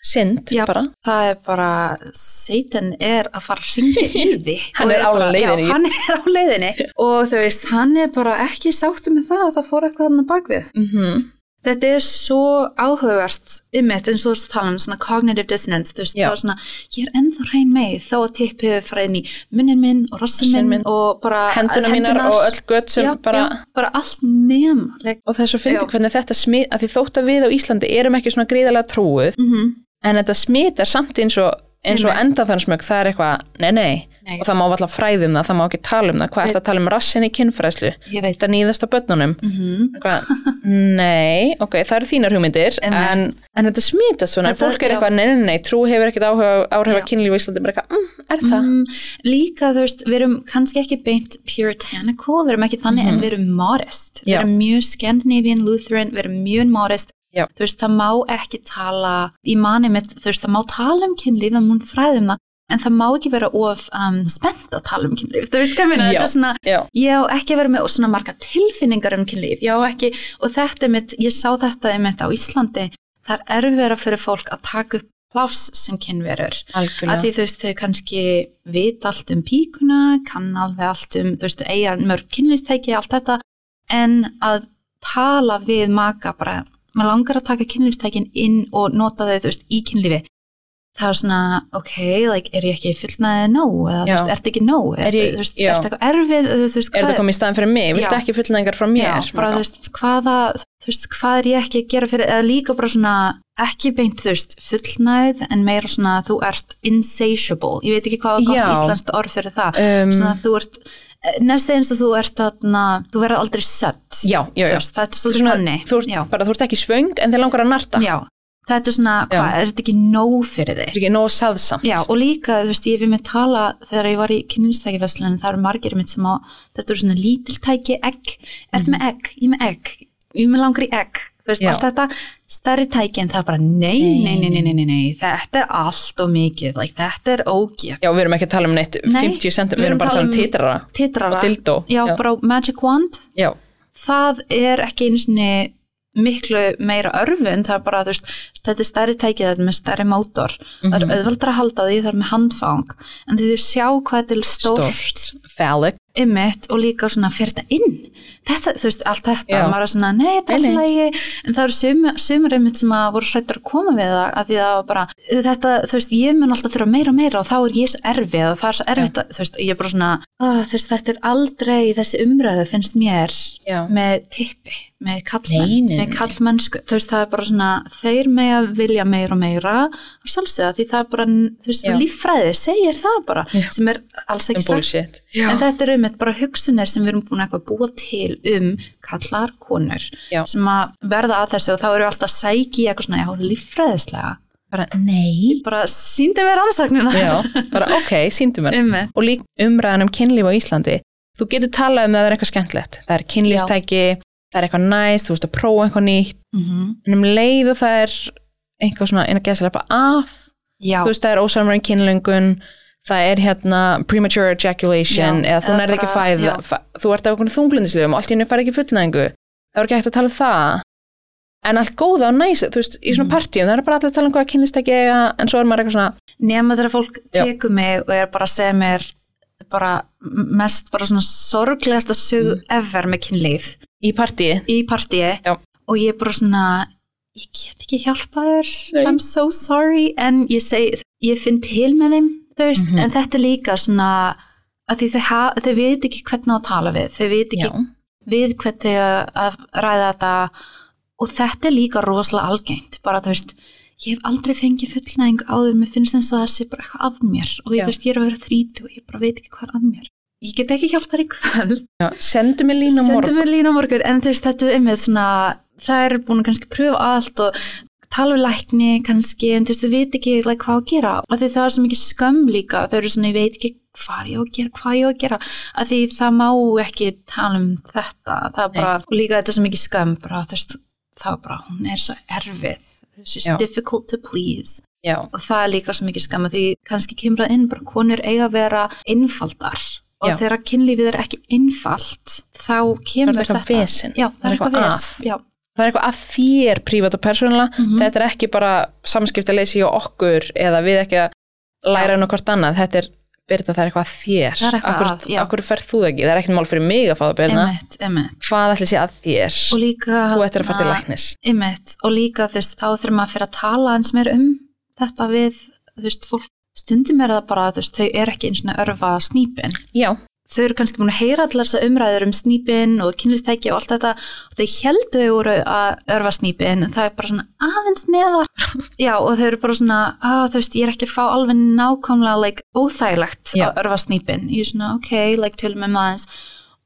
Synd, Já. bara. það er bara, Satan er að fara að ringja í því. Hann er á bara- leiðinni. Já, hann er á leiðinni. Og þú veist, hann er bara ekki sáttu með það að það fór eitthvað hann að bakvið. Mm Þetta er svo áhugavert ymmit eins og þú tala um svona cognitive dissonance, þú veist, Já. þá er svona ég er ennþá hrein með þó að tippi farið inn í munnin minn og rassin minn minn. og bara Henduna mínar og öll gött sem bara, bara allt like, og það er svo fyndið hvernig þetta smit, að því þótt að við á Íslandi erum ekki svona gríðalega trúið, mm en þetta smitar samt eins og, eins og endaþansmög, það er eitthvað, nei, nei, Nei. og það má alltaf fræðum það, það má ekki tala um það, hvað er það að tala um rassin í kynfræðslu, þetta nýðast á börnunum, mm Eitthvað, nei, ok, það eru þínar hugmyndir en, Einmitt. en þetta smitast svona, Þetta- fólk er eitthvað, nei, nei, nei, trú hefur ekkert áhuga, áhrif að kynlíf í Íslandi, bara eitthvað, mm, er það? mm, líka þú veist, við erum kannski ekki beint puritanical, við erum ekki þannig en við erum modest, við Mhm. Erum mjög Scandinavian Lutheran, við erum mjög modest Já. þú veist, það má ekki tala í manni mitt, þú veist, það má tala um kynlíf, það má fræða um það en það má ekki vera of um, spennt að tala um kynlíf, þú veist Já. þetta er svona Já, ég á ekki að vera með svona marga tilfinningar um kynlíf, ég á ekki og þetta er mitt, ég sá þetta einmitt á Íslandi, það er erfira fyrir fólk að taka upp pláss sem kynverur algjörlega. því þú veist þau kannski vita allt um píkuna, kann alveg allt um þú veist, eiga mörg kynlýstæki allt þetta, en að tala við maka bara maður langar að taka kynlýstækin inn og nota þau þú veist í kynlífi það er svona, ok, like, er ég ekki fullnaðið nóg, eða þú Já. veist, ertu ekki nóg Er þú veist, já. ertu eitthvað erfið þú veist, Er þetta komið í staðin fyrir mig? Viltu Já. ekki fullnæðingar frá mér? Já, bara þú veist, hvaða, þú veist, hvað er ég ekki að gera fyrir, eða líka bara svona, ekki beint, veist, fullnæð, en meira svona, þú ert insatiable, ég veit ekki hvað er gott íslenskt orð fyrir það, Um, svona þú ert, næst eins og þú ert þarna, þú verður aldrei sött, þetta er svolítið svona- Þú ert, bara, þú ert ekki svöng en þið langar að narta. já, þetta er svona, hvað, er þetta ekki nóg fyrir þig? Það er ekki nóg saðsamt. Já, og líka, þú veist, ég við með tala þegar ég var í kynlistækifæslun það eru margir mitt sem á, þetta eru svona lítiltæki egg, ertu með egg? Ég með egg, ég með langar í egg veist, allt þetta, stærri tæki en það bara, nei, nei, nei, nei, nei, nei, þetta er allt og mikið, like, þetta er ógeð. Já, við erum ekki að tala um neitt Nei, 50 cm, við erum bara að tala um titrara. titrara, Og dildó, já, já. bara Magic Wand. Já, það er ekki einu sinni miklu meira örfun, það er bara, veist, þetta er stærri tækið, þetta er með stærri mótor, það Mhm. er auðvaldra að halda því, það er með handfang, en þið sjá hvað er stórt, Stórt, phallic. Ymmit og líka svona fyrir þetta inn, þetta, þú veist, allt þetta, Já. maður er svona, nei, þetta er alltaf lægi, en það eru sumir ymmit sem að voru hrættur að koma við það, að því það var bara, þetta, þú veist, ég mun alltaf þurfa meira og meira og þá er ég svo erfið og það er svo erfitt, að, þú veist, ég er bara svona, oh, þú veist, þetta er aldrei þessi umræðu finnst mér Já. með tippi, með kallmenn, með nei. kallmennsku, þú veist, það er bara svona, þeir með að vilja meira og meira og sjálfsögða því það er bara, þú veist, líffræði segir það bara, sem er alls ekki sagt Já. En þetta er um eitt bara hugsunir sem við erum búin að búa til um kallar konur Já. sem að verða að þessu og þá eru alltaf sæki eitthvað svona, já, líffræðislega. bara nei Bara síndi mér rannsóknina. Já, bara ok, síndu mér Einmitt. og líka umræðan um kynlíf á Íslandi þú getur talað um það að það er eitthvað skemmtilegt það er kynlífstæki, það er eitthvað næst þú veist að prófa eitthvað nýtt Mhm. en um leið og það er eitthvað svona eina gæslega af Já, þú veist það er ósamræðin kynlöngun það er hérna premature ejaculation Já, eða þú nærði ekki fæð þú ert á okkur þunglindislegum og allt í henni fær ekki fullnæðingu. Það er ekki hægt að tala um það. En allt góða og næs þú veist, í svona Mhm. partíum, það er bara allir að tala um hvað kynlistæki eiga en svo er maður eitthvað svona nema þegar fólk tekur mig og er bara að segja mér bara mest bara svona sorglegasta sög ever með kynlíf. Í partíi. Í partíi. Og ég er bara svona ég get ekki hjálpa þér. I'm so sorry. En ég segi, ég finn til með þeim þú veist, Mhm. en þetta er líka svona að því þau, þau veit ekki hvernig að tala við þau veit ekki Já. við hvernig að ræða þetta og þetta er líka rosalega algengt bara þú veist, ég hef aldrei fengið fullnæðing áður, mér finnst eins og það sé bara eitthvað að mér og ég, þú veist, ég er að vera þrítu og ég bara veit ekki hvað er að mér ég get ekki hjálpað Já, sendu mig lína morgun en þú veist, þetta er einmitt svona það er búin að kannski pröfa allt og tala við lækni kannski en þú veist, þau veit ekki like, hvað að gera. Og því það er svo mikið skömm líka. Þau eru svona, ég veit ekki hvað ég á að gera hvað ég á að gera, að því það má ekki tala um þetta. Það er bara, og líka þetta er svo mikið skömm bara, veist, er bara, hún er svo erfið. She's Já. difficult to please. Já, og það er líka svo mikið skam að því kannski kemur það inn bara konur eiga að vera einfaldar. Og Já. þegar kynlífið er ekki einfalt þá kemur Það þetta vesen. já, það er eitthvað það er eitthvað að þér prívat og persónulega, Mhm. þetta er ekki bara samskiptaleysi hjá okkur eða við ekki að læra um hvort annað, þetta er Birta, það er eitthvað að þér. Það er eitthvað akkur, að, já. akkur ferð þú ekki, það er ekkert mál fyrir mig að fá það emitt hvað ætli sé að þér? Og líka þú ættir að fara til hérna, læknis. emitt, og líka þú veist, þá þurfum að fyrir að tala eins meir um þetta við, þú veist, fólk. Stundum er það bara, þú veist, þau er ekki eins og örfa snýpin já, þau eru kannski búin að heyra allar þessar umræður um snýpin og kynlistæki og allt þetta og þau heldur þau voru að örfa snýpin en það er bara svona aðeins neðar. Já og þau eru bara svona að þú veist ég er ekki að fá alveg nákvæmlega like, óþægilegt Já. að örfa snýpin ég er svona ok, like tölum um aðeins.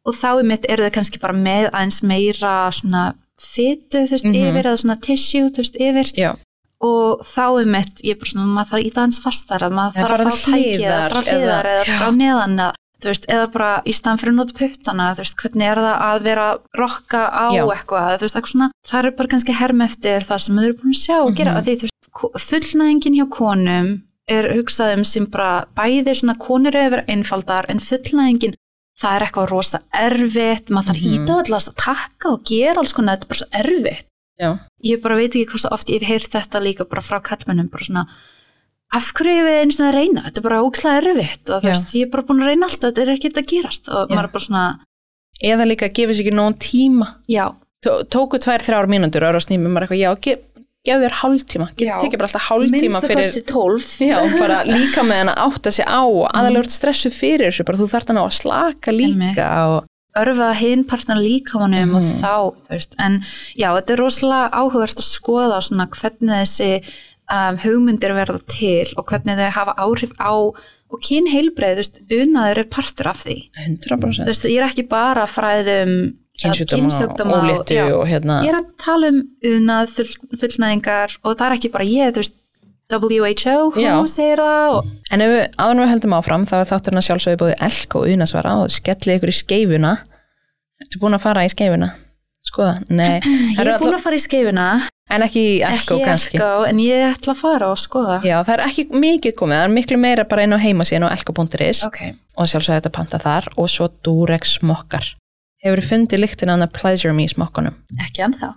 Og þá er mitt eru þau kannski bara með aðeins meira svona fytu þú veist Mhm. yfir eða svona tissue þú veist yfir. Já, og þá er mitt, ég er bara svona maður þarf að íta hans fastar að maður þarf að fá til tæki eða frá hliðar eða- frá neðan eða, þú veist, eða bara í staðan fyrir nota puttana þú veist, hvernig er það að vera rokka á Já. eitthvað, þú veist, svona það er bara kannski herm eftir það sem þau eru búin að sjá og gera, Mhm. að því þú veist, fullnæðingin hjá konum er hugsað um sem bara bæði svona konur vera einfaldar en fullnæðingin það er eitthvað rosa erfitt maður þarf Mhm. mm -hmm. íta allast að taka og gera alls konar, þetta er bara svo erfitt já, ég bara veit ekki hvað svo oft ég hef heyrt þetta líka bara frá kallmennum bara svona af hverju er við einu svona að reyna? Þetta er bara ókslega erfitt og þú veist ég er bara búin að reyna allt og þetta er ekkert að gerast og Já. maður er bara svona eða líka að gefa sér ekki nóg tíma. Já, Tó- tóku tvær, þrjár mínútur og snýmum maður eitthvað, já, gef, þér hálftíma. Já. get tekið bara alltaf hálftíma minnst að fyrir já, bara líka með hann að átta sig á og aðalega ert stressuð fyrir þessu, bara þú þarft hann á að slaka líka og örfa hinn partnar líka honum og Mhm. þá, þú veist, en já, þetta er rosalega áhugavert að skoða svona hvernig þessi um, hugmyndir verða til og hvernig þau hafa áhrif á og kynheilbreið, þú unaður er partur af því. 100% þú veist, ég er ekki bara að fræða um kynsjúkdóma, óléttu og hérna ég er að tala um full, fullnæðingar og það er ekki bara ég, þú veist WHO, hún segir það og, En ef við áðan við höldum áfram þá er þátturinn að sjálfsögðu búið elk og unasvara og skellið ykkur í skeifuna. Ertu búin að fara í skeifuna? Skoða? Nei, ég er búin að fara í skeifuna. En ekki í elko ekki kannski. Elko, en ég ætla að fara og skoða. Já, það er ekki mikið komið, það er miklu meira bara inn á heimasíðan og elko.is ok, og sjálfsögðu þetta panta þar. Og svo Durex smokkar Hefur fundið lyktin af það Pleasure Me smokkanum? ekki ennþá.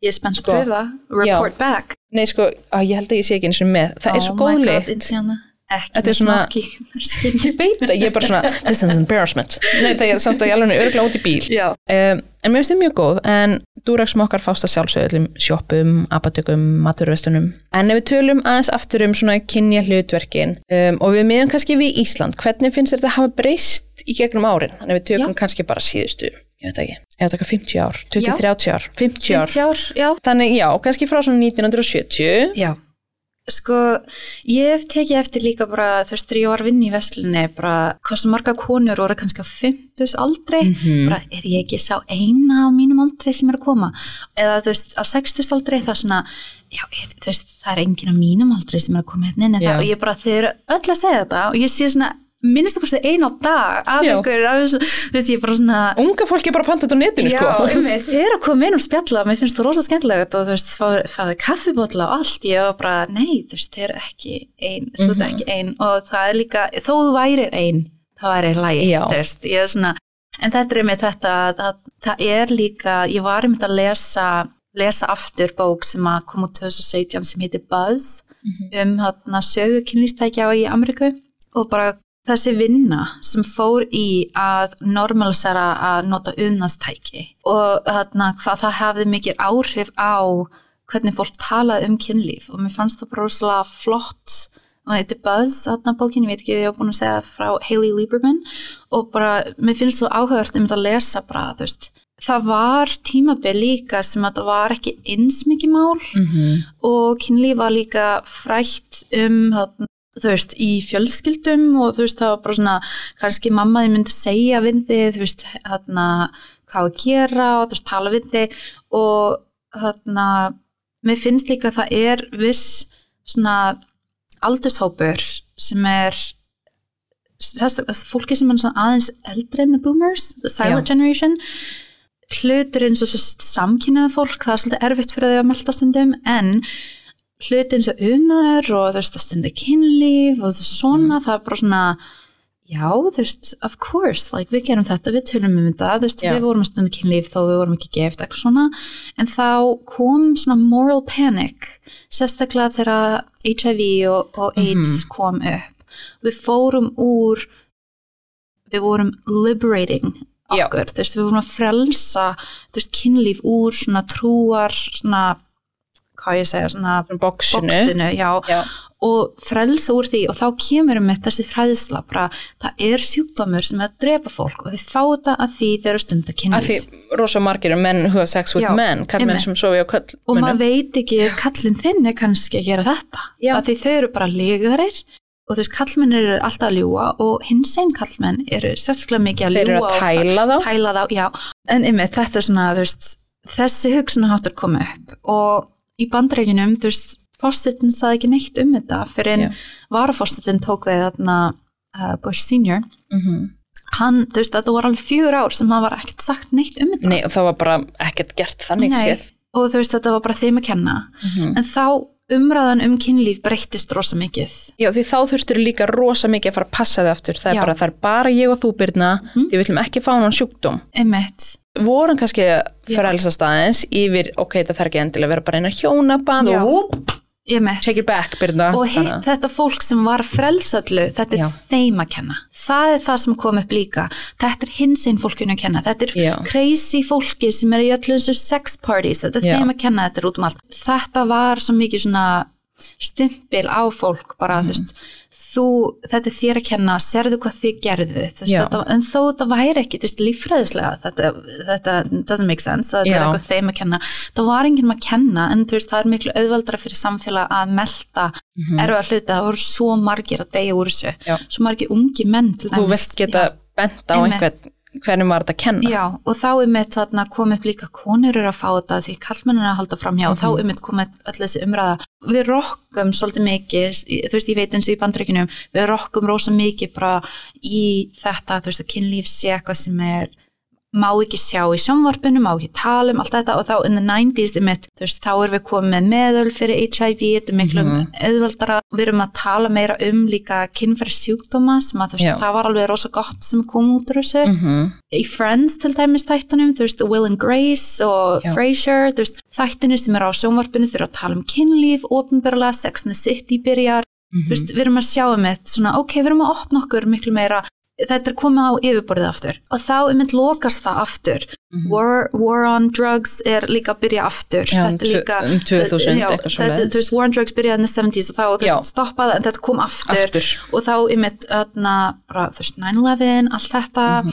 Ég er spennt Sko, að pröfa, report back. Nei, sko, á, ég held að ég sé ekki eins og með. Það er svo Oh góð my God, lykt. Indiana. Ekki Þetta er með merkingu. Ég veit að ég er bara svona This is an embarrassment Nei, það er samt að ég alveg örgla út í bíl um, En mér finnst þið mjög góð En Durex mokkar fást að sjálfsögðu öllum sjoppum, apatökum, maturvestunum En ef við tölum aðeins aftur um svona kynja hlutverkin um, og við miðum kannski við Ísland Hvernig finnst þetta hafa breyst í gegnum árin? Þannig að við tökum Já. kannski bara síðustu Ég veit ekki, ég veit ekki 50 ár, 20, Já. 30 ár, 50 ár 50 ár, já. Þannig já, kannski frá svona 1970 Já. Sko, ég hef tekið eftir líka bara, þú veist, þegar ég var að vinna í veslinni, bara, hvað svo marga konur voru kannski á 50 aldrei, Mhm. bara, er ég ekki sá eina á mínum aldrei sem er að koma? Eða, þú veist, á 60 aldrei, það er svona, já, ég, þú veist, það er enginn á mínum aldrei sem er að koma hérna inn, og ég bara, þau eru öll að segja þetta, og ég sé svona, minnst það kosti eina á dag af ykkur, þú veist, ég bara svona, Unga fólki er bara að panta þetta á netinu Já, sko einmitt, þeir eru að koma inn og spjalla mér finnst það rosa skemmtilegt og þú veist fáðu, fáðu kaffibótla og allt. Ég var bara, nei, þú veist, þeir eru ekki ein þú ert Mhm. ekki ein og það er líka þó þú værir ein, það væri lægi Já. þú veist, ég er svona en þetta er með þetta að, að það er líka ég var einmitt að lesa lesa aftur bók sem að kom út 2017 sem heitir Buzz um hérna sögu kynlýstækja í Ameríku og bara þessi vinna sem fór í að normalisera að nota unnastæki og þarna hvað það hefði mikið áhrif á hvernig fólk talaði um kynlíf og mér fannst það bara rosalega flott og þetta er Buzz, þarna bókin, ég veit ekki ég hef búin að segja frá Hailey Lieberman og bara, mér finnst það áhugavert um þetta að lesa bara, þú veist það var tímabil líka sem að það var ekki eins mikið mál Mhm. og kynlíf var líka frætt um þú veist, í fjölskyldum og þú veist, það var bara svona kannski mamma þið myndi segja við þið þú veist, þarna, hvað að gera og þú veist, tala við þið og þarna, mér finnst líka að það er viss svona aldurshópur sem er þess, fólki sem er svona aðeins eldri en the boomers, the silent Já. generation hlutur eins og samkynnaða fólk, það er svolítið erfitt fyrir þau að melda stundum en hluti eins og unar og þú veist að stundi kynlíf og svona, það er bara svona já, þú veist, of course like, við gerum þetta, við tölum um þetta þú veist, Já. við vorum að stundi kynlíf þó við vorum ekki geft eitthvað svona, en þá kom svona moral panic sérstaklega þegar HIV og, og AIDS kom upp. Við fórum úr við vorum liberating okkur, þú veist, við vorum að frelsa þú veist, kynlíf úr svona trúar, svona hvað ég segja, svona Boxinu. boxinu, já, Já. og frelsa úr því og þá kemur um með þessi hræðsla bara, það er sjúkdómur sem er að drepa fólk og þið fá þetta að því þeir eru stund að Af kynlíf því rosa margir er menn who have sex with Já, men, kallmenn sem sofi á og kallmennum. maður veit ekki ef kallin þinn er kannski að gera þetta að því þau eru bara legarir og þú veist, kallmenn eru alltaf að ljúa og hins einn kallmenn eru sérstaklega mikið að ljúa að og tæla þá. tæla þá, en ymmið, þetta er svona, þú veist, þessi hugsunaháttur kom upp og í bandreikinum, þú veist, fórsetin saði ekki neitt um þetta fyrir en Já. varafórsetin tók við þarna uh, Bush senior, Mhm. hann, þú veist, þetta voru alveg fjögur ár sem hann var ekkert sagt neitt um þetta Nei, og það var bara ekkert gert þannig Nei, séð. og þú veist, þetta var bara þeim að kenna Mhm. en þá umræðan um kynlíf breyttist rosa mikið Já, því þá þurftur líka rosa mikið að fara að passa þig aftur. Það er Já. bara, það er bara ég og þú byrna, Mhm. því við viljum ekki fá hann sjúkdóm. einmitt, Vorum kannski frelsast aðeins yfir, ok, það þarf ekki endilega að vera bara eina hjónaband Já. og take it back, byrna. og hitt þetta fólk sem var frelsallu þetta er Já. þeim að kenna það er það sem kom upp líka þetta er hins einn fólkinu að kenna þetta er Já. crazy fólki sem er í þessu sex parties þetta er þeim að kenna þetta er út um allt þetta var svo mikið svona stimpil á fólk bara þú veist þú, þetta er þér að kenna, serðu hvað þið gerðu þú veist, þetta, en þó þetta væri ekki þú veist, líffræðislega, þetta, þetta doesn't make sense, Já. er eitthvað þeim að kenna það var enginn að kenna, en þú veist, það er miklu auðvaldra fyrir samfélag að melta mm. erfa hluti, það voru svo margir að deyja úr þessu, Já. svo margir ungi menn til Þú dæmis. vilt geta bent á einhvern, hvernig var þetta að kenna. Já, og þá er mitt þarna kom upp líka konur eru að fá þetta því kallmenn að halda fram hjá og þá er mitt komið öll þessi umræða. Við rokkum svolítið mikið, þú veist, ég veit eins og í bandreikinum, við rokkum rosa mikið bara í þetta, þú veist, að kynlíf sé eitthvað sem er má ekki sjá í sjónvarpinu, má ekki tala um allt þetta og þá in the 90s einmitt, þú veist, þá erum við komið með meðöl fyrir HIV, þetta er miklu Mhm. auðveldara, við erum að tala meira um líka kynfæri sjúkdóma sem að veist, það var alveg rosa gott sem kom út úr þessu Mhm. í Friends til dæmis þættunum, þú veist, Will and Grace og Já. Frasier, þú veist, þættunir sem eru á sjónvarpinu þurfa að tala um kynlíf, ofinberlega, Sex and the City byrjar, Mhm. þú veist, við erum að sjá um eitt svona, ok, við erum að opna okkur miklu meira, þetta er komið á yfirborðið aftur. Og þá um eitt lokast það aftur, Mhm. war, war on drugs er líka að byrja aftur, Já, þetta er líka, um 2000, já, þetta, veist, war on drugs byrjaði in the 70s og þá, veist, stoppaði en þetta kom aftur, Aftur. og þá þú veist, 9-11 allt þetta. Mhm.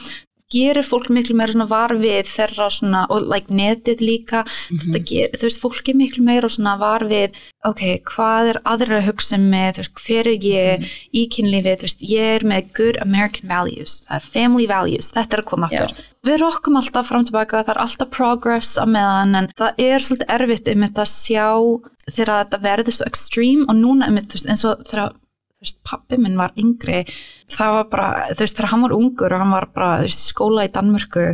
Gerir fólk miklu meira svona var við þeirra svona, og like netið líka Mhm. þetta ger, þú veist, fólk er miklu meira svona var við, ok, hvað er aðra að hugsa með, þú veist, hver er ég Mhm. í kynlífið, þú veist, ég er með good American values, family values þetta er að koma aftur. Já. Við rokkum alltaf fram tilbaka, það er alltaf progress á meðan, en það er svolítið erfitt um þetta að sjá þegar þetta verður svo extreme og núna um þetta, eins og þegar pappi minn var yngri það var bara, þú veist, þegar hann var ungur og hann var bara, þú veist, skóla í Danmörku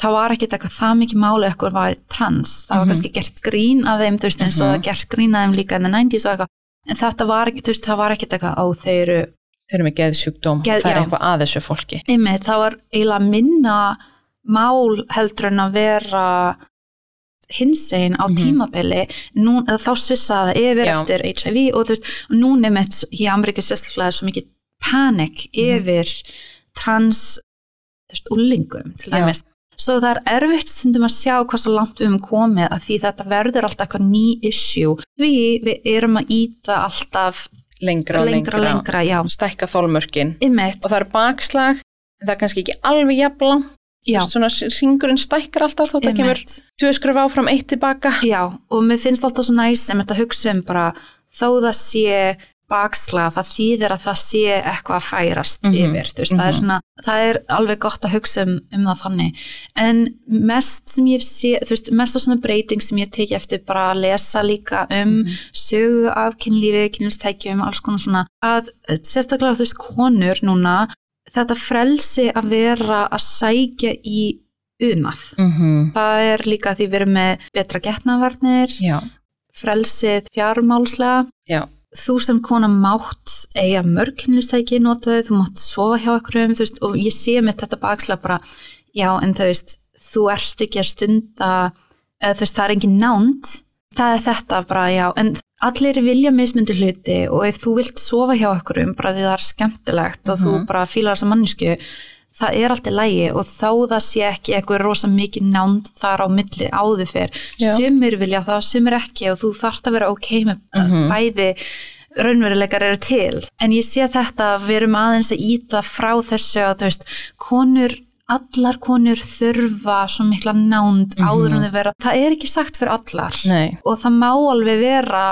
það var ekkit eitthvað það mikið máli eitthvað var trans, það var kannski gert grín af þeim, þú veist, eins og það gert grín af þeim líka in the 90s og eitthvað, en þetta var þú veist, það var ekkit eitthvað á þau eru Þeir eru með geðsjúkdóm, Geð- það er já. eitthvað að þessu fólki. einmitt, það var eiginlega minna mál heldur en að vera hinsegin á Mhm. tímabili nú, þá svissaði það yfir Já. eftir HIV og þú veist, og núna einmitt í Ameríku sérstaklega er svo mikið panik Mhm. yfir trans þú veist, úlingum til Já. dæmis svo það er erfitt stundum að sjá hvað svo langt við höfum komið að því þetta verður alltaf eitthvað ný issue því við erum að íta alltaf Lengra og lengra, lengra. lengra, já, Stækka þólmörkin. einmitt Og það er bakslag, en það er kannski ekki alveg jafnlang. já, Svona ringurinn stækkar alltaf þótt að kemur tvö skruf áfram eitt tilbaka. Já, og mér finnst alltaf svo næs sem þetta hugsa um bara þó það sé bakslag, það þýðir að það sé eitthvað að færast Mhm, yfir, þú veist, það er mhm. svona það er alveg gott að hugsa um, um það þannig, en mest sem ég sé, þú veist, mest af svona breyting sem ég teki eftir bara að lesa líka um Mhm. sögu af kynlífi, kynlífstækjum, alls konar svona að sérstaklega þú veist konur núna, þetta frelsi að vera að sækja í unað. Mm Það er líka því við erum með betra getnavarnir, Já, frelsið fjármálslega. já, Þú sem kona mátt eiga mörg kynlistæki notaðu, þú mátt sofa hjá okkur veist, og ég sé með þetta bakslega bara, já en þú veist, þú ert ekki að stunda, eða þú veist, það er engin nánd, það er þetta bara, já, en allir vilja mismundi hluti og ef þú vilt sofa hjá okkur bara því það er skemmtilegt og þú Mhm. bara fílar þessa mannisku, það er alltaf lægi og þá það sé ekki eitthvað rosa mikið nánd þar á milli áður fyrr. Sumir vilja það, sumir ekki og þú þarft að vera ok með Mhm. bæði raunveruleikar eru til. En ég sé þetta að við erum aðeins að íta frá þessu að þú veist, konur, allar konur þurfa svo mikla nánd áður en þau vera. Það er ekki sagt fyrir allar nei, og það má alveg vera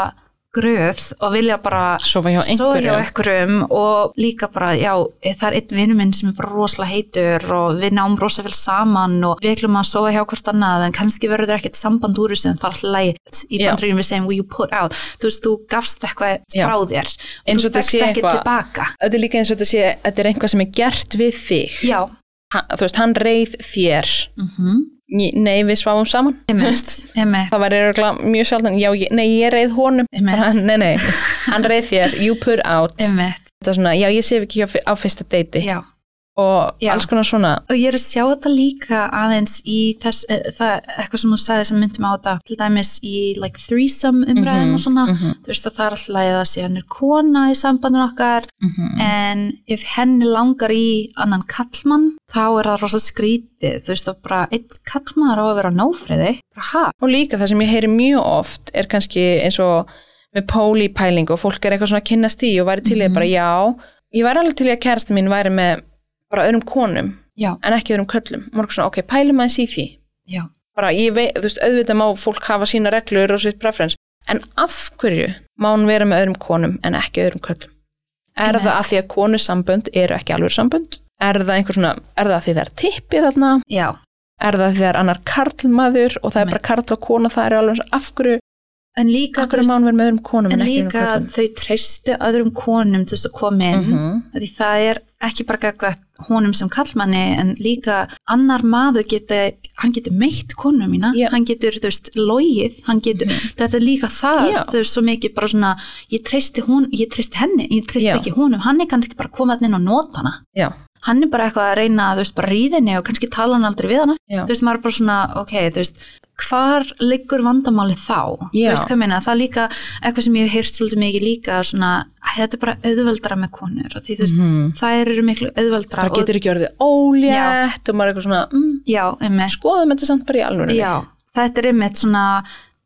gröð og vilja bara sofa hjá einhverjum og líka bara, já, það er einn vinnu minn sem er bara rosalega heitur og við náum rosalega vel saman og við ætlum að sofa hjá hvort annað en kannski verður það ekkert samband úr þessu en það er alltaf lægi í Já. bandrýjum við segjum, you put out, þú veist, þú gafst eitthvað Já. frá þér og þú sé ekki tilbaka. Þetta er líka eins og þetta sé, þetta er eitthvað sem er gert við þig. Já, Ha, þú veist, hann reið þér. mm Ég- Nei, við sváum saman. emitt, emitt, Það var eiginlega mjög sjaldan, já, ég, nei, ég reið honum. Einmitt. Bara, Nei, nei, hann reið þér, you put out. emitt, Þetta er svona, já, ég sé ekki á, á fyrsta deiti. já. Og Já. alls konar svona, Og ég er að sjá þetta líka aðeins í þess, e, það, eitthvað sem þú sagði sem myndi mig á þetta, til dæmis í like threesome umræðum Mhm, og svona, mhm. þú veist að það er alltaf að sé hann er kona í sambandin okkar, Mhm. en ef henni langar í annan kallmann, þá er það rosa skrítið, þú veist að bara einn kallmann á að vera nófriði, bara ha, Og líka það sem ég heyri mjög oft er kannski eins og með pólipæling og fólk er eitthvað svona að kynnast í og væri til í Mhm. að bara já, ég væri alveg til í að kærasta mín væri með bara öðrum konum já, en ekki öðrum köllum. Mörg svona, ok, pælum aðeins í því. já, Bara ég veit, þú veist, auðvitað má fólk hafa sína reglur og sitt preference, en af hverju má hún vera með öðrum konum en ekki öðrum köllum? Er Einmitt. það að því að konusambönd eru ekki alveg sambönd? Er það einhver svona, er það að því það er tippið þarna? já, Er það að því það er annar karlmaður og það er bara karl og kona, það er alveg af hverju en líka, veist, konum en líka þau treystu öðrum konum til þess að koma inn Mhm. því það er ekki bara gagvægt honum sem kallmanni en líka annar maður geti, hann getur meitt konu mína, Já. hann getur þú veist, logið, hann getur, þetta er líka það Já. þau er svo mikið bara svona ég treysti, hún, ég treysti henni, ég treysti Já. ekki honum hann er kannski bara að koma þarna inn og nota hana hann er bara eitthvað að reyna að þú veist, bara ríða henni og kannski tala hann aldrei við hann aftur. Já. þú veist, maður er bara svona, ok, þú veist hvar liggur vandamálið þá Já. þú veist hvað meina, það er líka eitthvað sem ég hef heyrt svolítið mikið líka svona, þetta er bara auðveldra með konur því þú veist, Mhm. þær eru miklu auðveldra það getur ekki orðið ólétt og maður er eitthvað svona, mm, já, skoðum þetta samt bara í alveg já, þetta er einmitt svona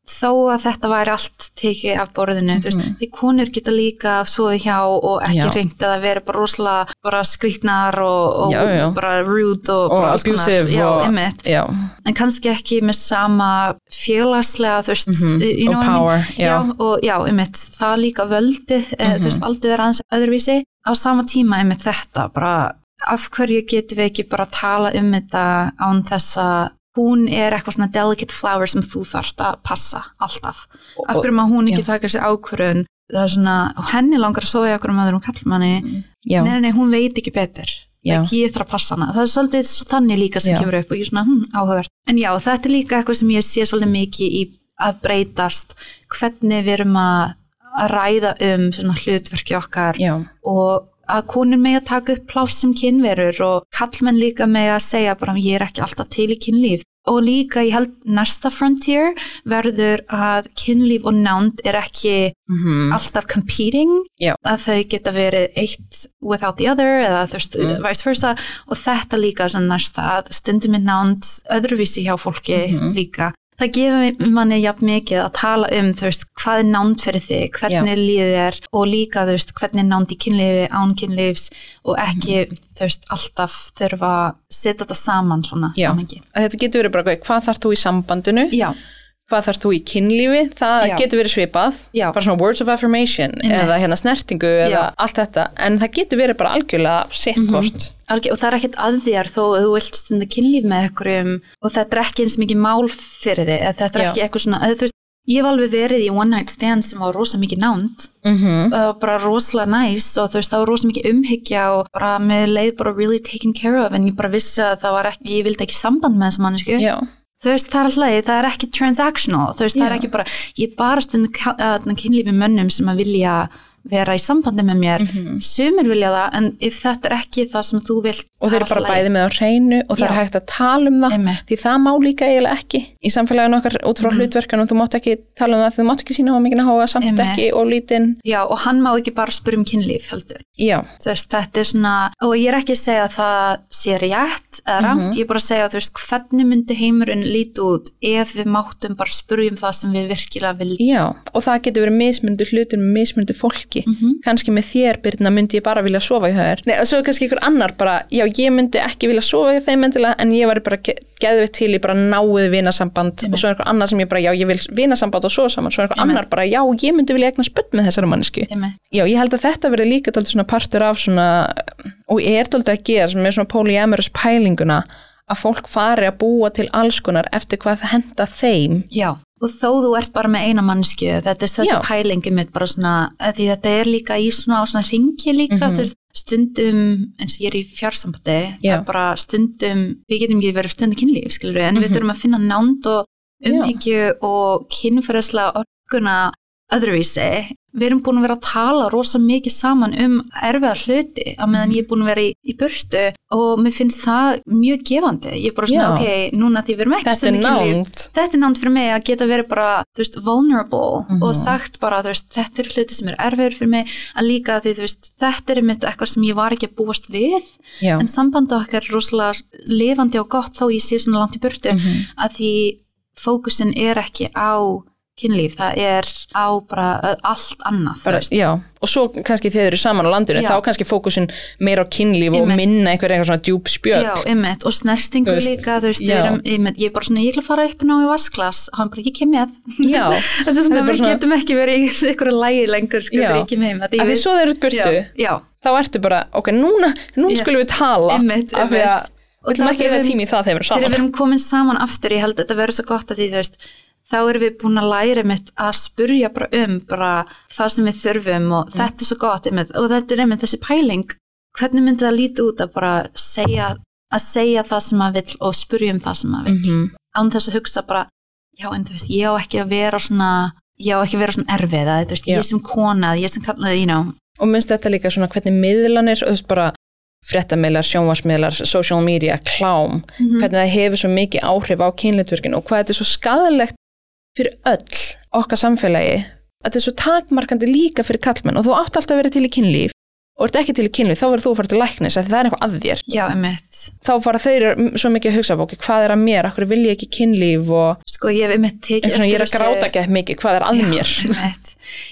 þó að þetta væri allt tekið af borðinu, þú veist, því konur geta líka svoði hjá og ekki Mhm. Já. reynt eða verið bara rosalega bara skrýtnar og, og Já, já. bara rude og, og abusive já, og, en kannski ekki með sama félagslega þú veist, Mhm, you know og mean? power, já, og já, einmitt, það líka völdið, mm Mhm. þú veist, valdið er aðeins öðruvísi, á sama tíma einmitt þetta, bara af hverju getum við ekki bara að tala um þetta án þess að hún er eitthvað svona delicate flower sem þú þarft að passa alltaf, af hverju má hún ekki taka sér ákvörun það er svona, henni langar að sofa í okkur um öðrum kallmanni, já, nei, nei, hún veit ekki betur. Ekki ég þarf að passa hana. Það er svolítið svo þannig líka sem Já. kemur upp og ég er svona, hm, áhugavert. En já, þetta er líka eitthvað sem ég sé svolítið mikið í að breytast. Hvernig við erum að að ræða um svona hlutverki okkar já, og að konur með að taka upp pláss sem kynverur og kallmenn líka með að segja bara ég er ekki alltaf til í kynlíf og líka ég held næsta frontier verður að kynlíf og nánd er ekki mhm, alltaf competing Já. að þau geta verið eitt without the other eða Mm. vice versa og þetta líka næsta að stundum er nánd öðruvísi hjá fólki Mhm. líka það gefur manni jafn mikið að tala um þú veist, hvað er nánd fyrir þig hvernig líður þér og líka þú veist, hvernig er nánd í kynlífi, án kynlífs og ekki Mhm. þú veist, alltaf þurfa að setja þetta saman svona Já. samengi Að þetta getur verið bara hvað þarf þú í sambandinu Já, hvað þarf þú í kynlífi, það Já. getur verið svipað Já. bara svona words of affirmation Einmitt. eða hérna snertingu eða Já. allt þetta en það getur verið bara algjörlega sitt Mhm. hvort Algjör, og það er ekkert að þér þó að þú vilt stunda kynlíf með einhverjum og þetta er ekki eins mikið mál fyrir þig eða þetta er ekki eitthvað svona eða, þú veist, ég hef alveg verið í one night stand sem var rosa mikið nánd mm það var bara rosalega næs og þú veist það var rosa mikið umhyggja og bara með leið bara really taken care of en ég bara vissi að það var ekki, ég vildi ekki samband með þessa mannesku þú veist það er alltaf, það er ekki transactional þú veist það Já. er ekki bara, ég bara stund kynlífi mönnum sem að vilja vera í sambandi með mér sumir vilja það en ef þetta er ekki það sem þú vilt og þeir eru er bara bæði með á hreinu og það er Já. hægt að tala um það Einmitt. því það má líka eiginlega ekki í samfélaginu okkar út frá hlutverkanum þú mátt ekki tala um það þú mátt ekki sína á mikið áhuga samt Einmitt. ekki og lítinn Já, og hann má ekki bara spyrja um kynlíf heldur. veist, þetta er svona, og ég er ekki að segja að það sé rétt eða ramt, ég er bara að segja, þú veist, hvernig myndi heimurinn líti út ef við máttum bara spyrja um það sem við virkilega vildum. já, og það getur verið mismundu hlutur með mismundu fólki Mhm. kannski með þér Birna myndi ég bara vilja sofa í Nei, og svo kannski ykkur annar bara, já ég myndi ekki vilja sofa í þeim endilega en ég var bara geðvið til í bara náið vinasamband. Og svo er einhver annar sem ég bara, já ég vil vinasamband og sofa saman, svo er einhver annar bara, já ég myndi vilja egna spött með þessari mannesku. Já, ég held að þetta verði líka dálítið svona partur af svona, og er dálítið að gera með svona polyamorous pælinguna að fólk fari að búa til alls konar eftir hvað það henda þeim. Já, og þó þú ert bara með eina mannsku, þetta er þessi pælingi mitt bara svona, því þetta er líka í svona á svona ringi líka, þú veist, stundum, eins og ég er í fjársambandi, það er bara stundum, við getum ekki verið stundu kynlíf, skilur við, en við Mhm. þurfum að finna nánd og umhyggju og kynferðislega orkuna öðruvísi. Við erum búin að vera að tala rosa mikið saman um erfiða hluti að meðan ég er búin að vera í, í burtu og mér finnst það mjög gefandi. Ég er bara svona, Já. ok, núna því við erum ekki Þetta er nánd þetta er námt fyrir mig að geta verið bara, þú veist, vulnerable Mhm. og sagt bara, þú veist, þetta er hluti sem er erfiður fyrir mig, að líka því, þú veist, þetta er mitt eitthvað sem ég var ekki að búast við, Já, en sambandi okkar er rosalega lifandi og gott þó ég sé svona langt í burtu, Mhm. að því fókusin er ekki á kynlíf, það er á bara allt annað, bara, já, og svo kannski þeir eru saman á landinu, Já. þá kannski fókusin meira á kynlíf og Einmitt. minna einhver einhver svona djúb spjöld. Já, einmitt, og snertingu veist, líka, þú veist, erum, einmitt, ég er bara svona, ég að fara upp ná í vasklas, hann bara, ég kem með. Já, Þetta er svona, við getum ekki verið í einhverju lægi lengur, sko, þegar ég kem heim. af því svo þeir eru burtu Já, þá ertu bara, ok, núna, núna skulum við tala. Að einmitt. Og ætlum þá ekki þegar eða tími í það þegar við erum þegar saman. við erum komin saman aftur, ég held að þetta verður svo gott að því, þú veist, þá erum við búin að læra mitt að spurja bara um bara það sem við þurfum og þetta er svo gott einmitt, og þetta er einmitt þessi pæling. Hvernig myndi það líti út að bara segja, að segja það sem maður vill og spurja um það sem maður vill? Mhm. án þess að hugsa bara já en þú veist, ég á ekki að vera svona ég á ekki að vera svona erfið að þú veist, ég sem kona, ég sem kallaði, you know. Og minnst þetta líka svona hvernig miðlanir og þú veist bara fréttamiðlar, sjónvarsmiðlar, social media, klám Mhm. hvernig það hefur svo mikið áhrif á kynlitverkin og hvað þetta er svo skadalegt fyrir öll okkar samfélagi að þetta er svo takmarkandi líka fyrir kallmenn og þú átt alltaf að vera til í kynlíf. Og ert ekki til í kynlíf, þá verður þú að fara til læknis því það er eitthvað að þér. já, einmitt. Þá fara þeir svo mikið að hugsa bóki, hvað er að mér, akkur vil ég ekki kynlíf og sko, ég hef einmitt tekið ég er að gráta ekki eftir mikið, hvað er að Já, mér.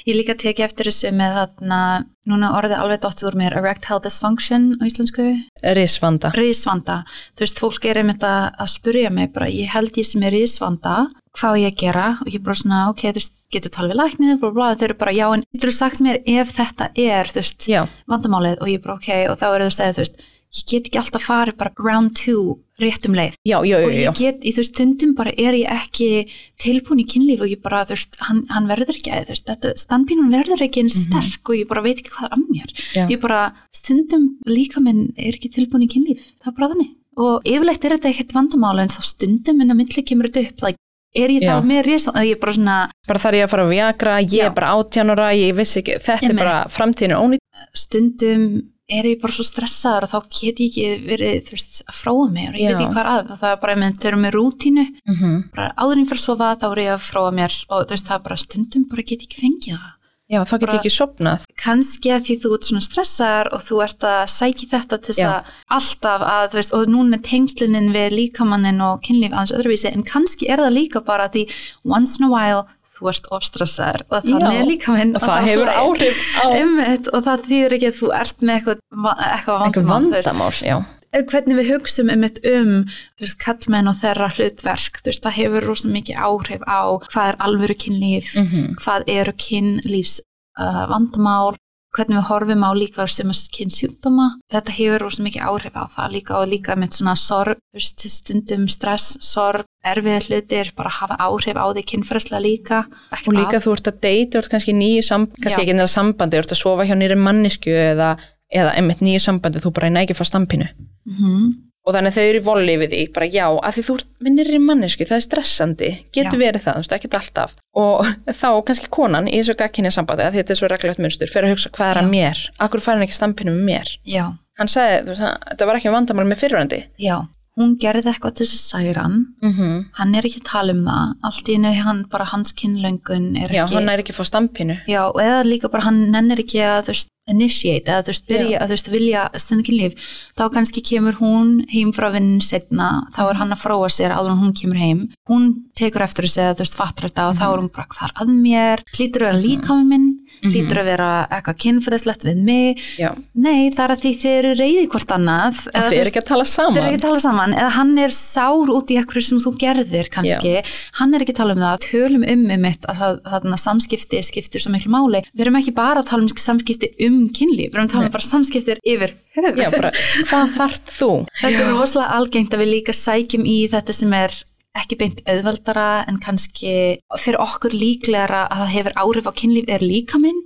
Ég líka tekið eftir þessu með þarna núna orðið alveg dottir úr mér erectile dysfunction á íslensku. Risvanda. risvanda, þú veist, fólk er einmitt að, spurja mig bara, ég held ég sem er risvanda hvað ég að gera? Og ég bara svona, ok, þú veist, getur talað við læknið bla, bla, þau eru bara, já, en þú sagt mér ef þetta er, þú veist, vandamálið? Og ég bara, ok, og þá eru þau að segja, þú veist ég get ekki alltaf farið bara round two rétt um leið já, já, og já, já. ég get, í veist, stundum bara er ég ekki tilbúin í kynlíf og ég bara, þú veist, hann, hann verður ekki veist, þetta, standpínun verður ekki eins sterk og ég bara veit ekki hvað er að mér Mhm. Ég bara, stundum líka minn er ekki tilbúin í kynlíf, það er bara þannig og yfirleitt er þetta ekkert vandamál en þá stundum en að myndli kemur þetta upp like, er ég þá með risa, ég bara svona bara þarf ég að fara að viagra, ég er bara átjánura, ég vissi ekki, þetta er bara framtíðinu ónýtt. stundum er ég bara svo stressaður og þá get ég ekki verið, þú veist, að fróa mig og ég veit ekki hvað að, það er bara, menn, þau eru með rútínu Mm -hmm. bara áður en fyrir að sofa þá er ég að fróa mér og þú veist, það er bara stundum bara get ég ekki fengið það Já, þá get ég ekki sopnað. kannski að því þú ert svona stressaður og þú ert að sæki þetta til þess að alltaf að, þú veist, og núna er tengslinin við líkamannin og kynlíf aðeins öðruvísi, en kannski er það líka bara því once in a while þú ert ofstressaður og þannig er líkaminn Og það hefur áhrif á Einmitt, og það þýðir ekki að þú ert með eitthvað, va- eitthvað vandamál, vandamál. Er hvernig við hugsum um eitt um veist, kallmenn og þeirra hlutverk veist, það hefur rosa mikið áhrif á hvað er alvöru kynlíf Mhm. hvað eru kynlífs uh, vandamál hvernig við horfum á líka sem kynnsjúkdóma þetta hefur rosa mikið áhrif á það líka og líka með svona sorg stundum stress, sorg erfiðir hlutir, bara hafa áhrif á því kynfræslega líka Og líka þú ert að deyta, þú ert kannski í nýju sambandi, kannski Já. ekki neða sambandi, þú ert að sofa hjá nýri mannisku eða, eða einmitt nýju sambandi, þú bara nægir fá stampinu. mm -hmm. Og þannig að þau eru í volli við því, bara já, að því þú ert með nýri mannisku, það er stressandi, getur Já. verið það, þú veist, ekkert alltaf. Og þá kannski konan í þessu gagkinni sambandi, að þetta er svo reglulegt munstur, fyrir að hugsa hvað er að mér, akkur fær hann ekki stampinu með mér. já, Hann sagði, þú veist, þetta var ekki vandamál með fyrirvændi. já hún gerði eitthvað til þess að særa hann Mm -hmm. hann er ekki að tala um það allt í einu hann bara hans kynlöngun er Já, ekki hann er ekki að fá stampinu. Já, eða líka bara hann nennir ekki að þú veist, initiate, eða þú veist, byrja að þú veist, vilja stundu kynlíf, þá kannski kemur hún heim frá vinnin setna þá er hann að fróa sér áður en hún kemur heim. Hún tekur eftir þessu eða þú veist, fattur þetta og þá er hún bara hvað að mér? Hlýtur að vera líka með minn hlýtur að vera eitthvað kynfæðislegt við mig. Já, nei, það er að því þið eru reyði hvort annað eða þið þú er veist, ekki að tala Þeir saman. eru ekki að tala saman, eða hann er sár út í eitthvað sem þú gerðir kannski, hann er ekki að tala um það, tölum um um mitt að það- þarna samskipti skiptir svo miklu máli. Við erum ekki bara að tala um samskipti um kynlíf, við erum að tala um bara samskiptir yfir höfuð. Já, bara, hvað þarft þú? Þetta er rosalega algengt að við líka sækjum í þetta sem er ekki beint auðveldara en kannski fyrir okkur líklegra að það hefur áhrif á kynlíf er líka minn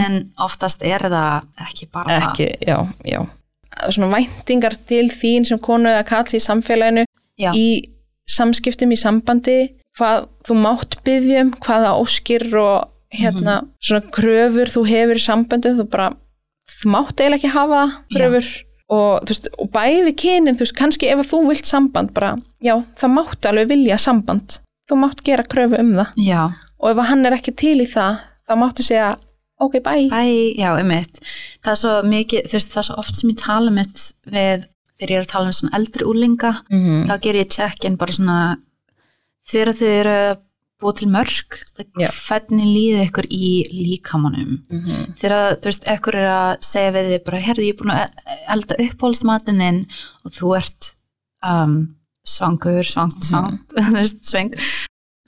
en oftast er það ekki bara Ekki, já, já. Svona væntingar til þín sem konu eða kalli í samfélaginu það. Já, í samskiptum í sambandi, hvað þú mátt byggjum, hvaða óskir og hérna, svona kröfur þú hefur í sambandi, þú bara þú mátt eiginlega ekki hafa kröfur og, þú veist, og bæði kynin, þú veist, kannski ef þú vilt samband bara, já, það máttu alveg vilja samband, þú mátt gera kröfu um það já. og ef hann er ekki til í það, þá máttu segja ok, bye, Æ, já, einmitt. Það er svo mikið, þú veist, það er svo oft sem ég tala mitt við, þegar ég er að tala um svona eldri úlinga, Mhm. þá ger ég check-in bara svona, þegar þau eru búa til mörg, like, hvernig líði ykkur í líkamannum. Mhm. Þegar, þú veist, ykkur er að segja við þið bara, herðu, ég er búin að elda upphólsmatinn og þú ert um, svangur, svangt, svangt, þú veist, sveng,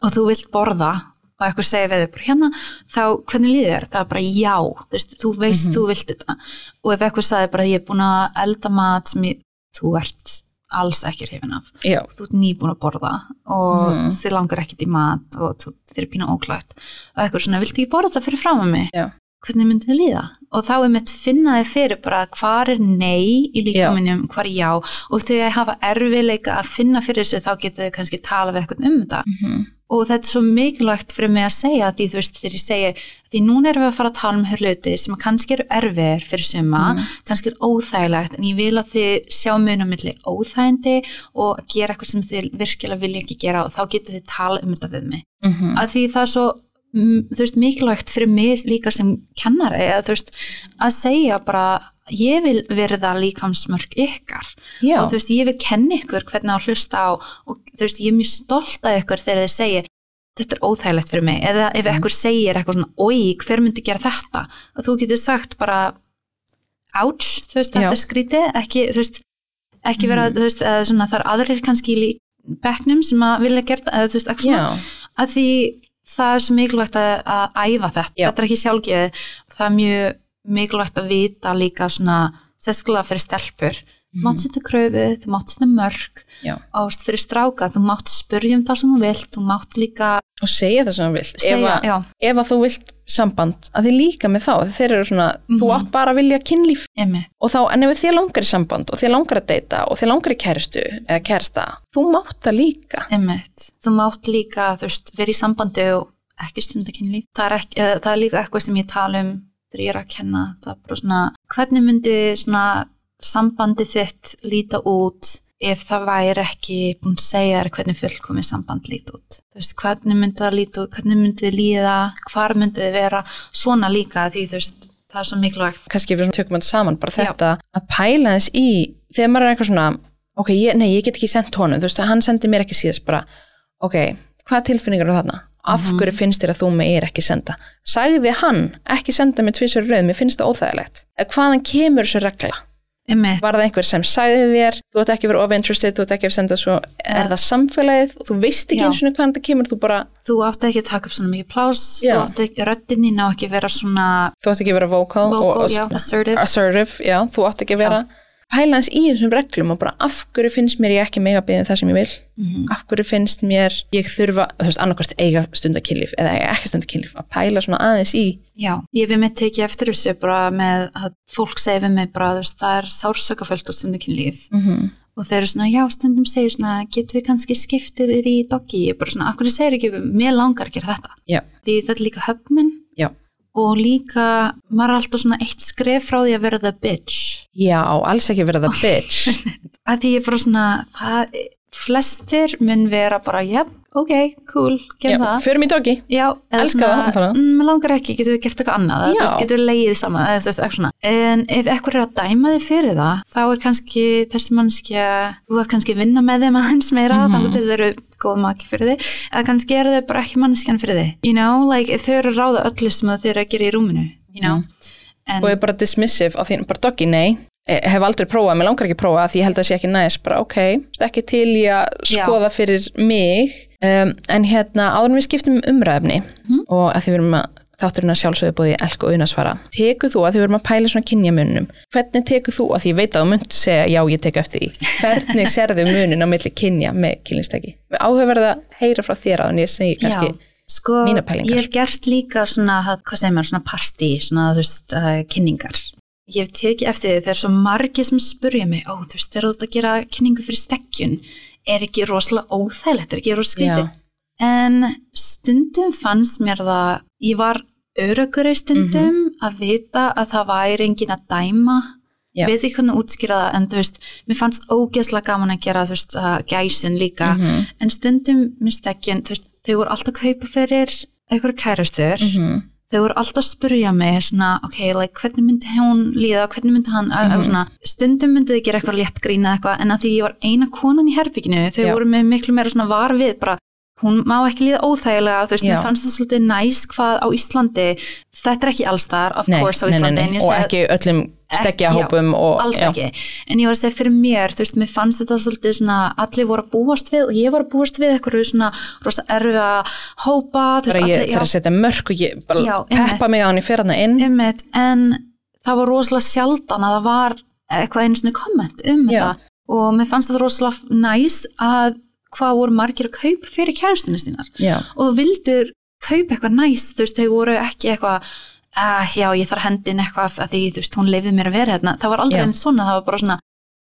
og þú vilt borða og eitthvað segir við þig bara hérna þá hvernig líður þér? Það er bara já þú, veist, þú veist þú vilt þetta og ef eitthvað sagði bara ég er búin að elda mat sem ég, þú ert alls ekki hrifin af já, þú ert nýbúin að borða og Mhm. þið langar ekkert í mat og þú, þið er pína óklætt og eitthvað svona, viltu ekki borða það fyrir fram að mig? Já. Hvernig myndi þið líða? Og þá er mitt finna þið fyrir bara hvar er nei í líkaminum, hvar er já og þegar ég hafa erfiðleika að finna fyrir þessu þá getið þið kannski tala við eitthvað um þetta Mhm. Og þetta er svo mikilvægt fyrir mig að segja því þú veist þegar ég segi því núna erum við að fara að tala um hluti sem kannski eru erfiðir fyrir suma Mhm. kannski er óþægilegt en ég vil að þið sjá mun á milli óþægindi og gera eitthvað sem þið virkilega vilja ekki gera og þá getur þið tala um þetta við mig Mhm. að því það er svo mm, þú veist mikilvægt fyrir mig líka sem kennari að þú veist að segja bara ég vil verða líkamsmörk ykkar. Já, og þú veist, ég vil kenna ykkur hvernig að hlusta á og þú veist, ég er mjög stolt af ykkur þegar þið segir þetta er óþægilegt fyrir mig. Eða ef Mm. ykkur segir eitthvað svona, oi, hver myndi gera þetta? Og þú getur sagt bara ouch, þú veist, þetta er skrítið. Ekki, þú veist, ekki vera Mm. þú veist, eða svona, það er aðrir kannski í bekknum sem að vilja gera það, eða þú veist, eitthvað svona. Að því það er svo mikilvægt að, að æfa þetta, Já. þetta er ekki sjálfgeði það er mjög mikilvægt að vita líka svona, sérskulega fyrir stelpur. Þú mátt setja kröfu, þú mátt setja mörg. Ást fyrir stráka, þú mátt spurja um það sem þú vilt, þú mátt líka og segja það sem þú vilt. Ef, segja, að, já, ef að þú vilt samband að þið líka með þá, þeir eru svona þú Mhm. átt bara að vilja kynlíf. Emi, og þá, en ef þið langar í samband og þið langar að deyta og þið langar í kæristu eða kærista, þú mátt það líka. Emi þú mátt líka, þú veist, vera í sambandi og ekki stunda kynlíf. Það er, ekki, það er líka eitthvað sem ég tala um þegar ég er að kenna, það er bara svona hvernig myndi svona sambandi þitt líta út ef það væri ekki búin að segja þér hvernig fullkomið samband líti út þú veist, hvernig myndi það líti út, hvernig myndi þið líða hvar myndi þið vera, svona líka því þú veist, það er svo mikilvægt kannski við svona tökum þetta saman, bara Já. þetta að pæla þess í, þegar maður er eitthvað svona ok, ég, nei, ég get ekki sendt honum þú veist, hann sendi mér ekki síðast bara ok, hvaða tilfinningar eru þarna? af Mhm. hverju finnst þér að þú mig er ekki senda sagði hann, ekki senda mig tvisur rauð, mér finnst það óþægilegt hvaðan kemur þessu regla? Einmitt. var það einhver sem sagði þér þú ætti ekki vera of interested, þú ætti ekki að senda svo er það samfélagið, þú veist ekki Já. eins og hvaðan það kemur, þú bara þú átti ekki að taka upp svona mikið plás Já. þú átti ekki, að vera svona þú ætti ekki að vera vocal, vocal, og, já, assertive assertive, já, þú átti ekki að vera pæla hans í þessum reglum og bara af hverju finnst mér ég ekki mega byggðin það sem ég vil Mhm. af hverju finnst mér ég þurfa, þú veist, annarkvæmst eiga stundakynlíf eða eiga ekki stundakynlíf, að pæla svona aðeins í Já, ég við með tekið eftir þessu bara með að fólk segir við mig bara veist, það er sársökaföld og stundakynlíf mm -hmm. og þeir eru svona, já, stundum segir svona getum við kannski skiptið þér í doggi ég er bara svona, akkur segir ekki, mér langar að gera þetta Já. því þetta er líka höfnun Já. Og líka, maður er alltaf svona eitt skref frá því að vera the bitch. Já, alls ekki vera það bitch. Að því ég er bara svona það, flestir mun vera bara, já, ok, cool, gerð það doggi Já, eða Elska það, bara. mm, mér langar ekki, getur við gert eitthvað annað veist, getur við leiðið saman eða, en ef ekkur er að dæma þig fyrir það þá er kannski þessi mannskja þú þarf kannski að vinna með þeim aðeins meira Mhm. þannig að þau eru góð maki fyrir þig eða kannski eru þau bara ekki mannskjan fyrir þig you know, like, if þau eru að ráða öllu sem þau eru að gera í rúminu you know? en, Mhm. og er bara dismissive á því, bara doggi, nei hef aldrei prófað, mér langar ekki að prófa því ég held að það sé ekki næst, bara ok ekki til í að Já. skoða fyrir mig um, en hérna áður við skiptum um umræðefni Mhm. og að því við erum að þátturinn að sjálfsögðu búið elk og unasvara tekur þú að því við erum að pæla svona kynjamunum hvernig tekur þú, að því ég veit að þú munt segja já ég tek eftir því, hvernig serðu munin á milli kynja með kynlistæki áhugaverða að heyra frá þér en ég segi kannski, Já, sko, ég hef gert líka svona, hvað segir maður, svona partí, svona, þú veist, uh, kynningar. Ég hef tekið eftir því þegar svo margir sem spurja mig, ó, þú veist, þegar þú ert að gera kynningu fyrir stekkjun, er ekki rosalega óþægilegt, er ekki rosalega skrítið. Já. En stundum fannst mér það, ég var örugur í stundum Mhm. að vita að það væri engin að dæma, Já. veit ekki hvernig að útskýra það, en þú veist, mér fannst ógeðslega gaman að gera, þú veist, gæsin líka, Mhm. en stundum með stekkjun, þú veist, þau voru alltaf kaupa fyrir einhverju kærastur, Mhm. Þau voru alltaf að spurja mig svona, ok, like, hvernig myndi hún líða, hvernig myndi hann, mm Mhm. svona, stundum myndi þau gera eitthvað létt grína eitthvað, en að því ég var eina konan í herbygginu, þau Já. voru með miklu meira svona var við, bara, hún má ekki líða óþægilega, þú veist, Já. mér fannst það svolítið næs hvað á Íslandi, þetta er ekki allstar, of Nei, course á nei, nei, Íslandi, nei, en ég og segi ekki öllum stekkjahópum og alls já. ekki, en ég var að segja fyrir mér þú veist, mér fannst þetta svolítið svona allir voru að búast við og ég var að búast við eitthvað svona rosa erfiða hópa, þú bara veist, ég allir, þarf að setja mörg og ég bara Já, peppa mig á hann í hann inn einmitt, en það var rosalega sjaldan að það var eitthvað einu svona komment um Já. þetta og mér fannst það rosalega næs að hvað voru margir að kaupa fyrir kæristinu sínar Já. og vildur kaupa eitthvað næs, þú veist, þau voru ekki eitthvað ah, já, ég þarf hendin eitthvað að því, þú veist, hún leifði mér að vera hérna það var aldrei Já. einn svona, það var bara svona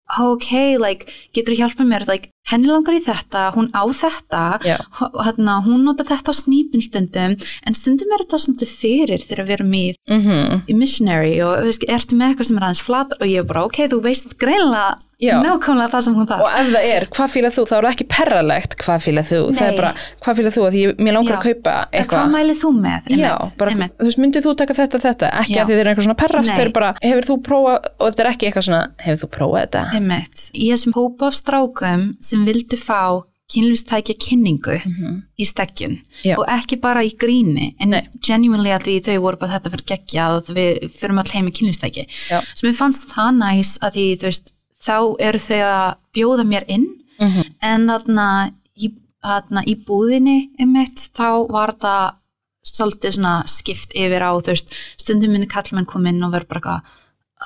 ok, like, getur þú hjálpað mér like, henni langar í þetta, hún á þetta Já. H- hérna, hún nota þetta á snípin stundum en stundum er þetta svona fyrir þegar við erum í, Mm í missionary og ertu með eitthvað sem er aðeins flat og ég er bara, ok, þú veist greinlega Já. nákvæmlega það sem hún þarf og ef það er, hvað fýlað þú, þá er það ekki perralegt hvað fýlað þú, það Nei. er bara hvað fýlað þú, að því ég- mér langar Já. að kaupa En hvað eitthvað mælið þú með? Já, bara, einmitt. þú veist, myndið þú taka þetta, þetta ekki Já. að þið er eitthvað svona perrast, Nei. það er bara hefur þú prófað, og þetta er ekki eitthvað svona hefur þú prófað þetta? Einmitt. Í þessum hópa af strákum sem vildu fá kynlýstækja kynningu í steggjun Já. og ekki bara í gríni en Nei. genuinely að því þau voru bara þetta fyrir geggjað og við fyrum all heim í kynlýstæki Já. sem ég fannst það næs að því þú veist þá eru þau að bjóða mér inn Mhm. en þarna í, í búðinni einmitt, þá var það svolítið svona skipt yfir á veist, stundum minni kallmenn kom inn og verður bara eitthvað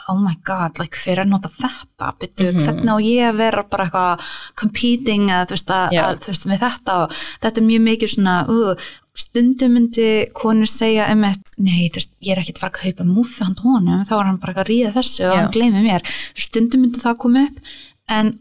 oh my god, like, fyrir að nota þetta byrju, Mhm. hvernig á ég að vera bara eitthvað competing að, veist, að, Já. að, veist, með þetta og þetta er mjög mikið svona uh, stundum myndi konur segja einmitt, nei, veist, ég er ekkert að fara að kaupa múfi hann honum, þá er hann bara að ríða þessu og Já. hann gleymi mér, stundum myndi það koma upp en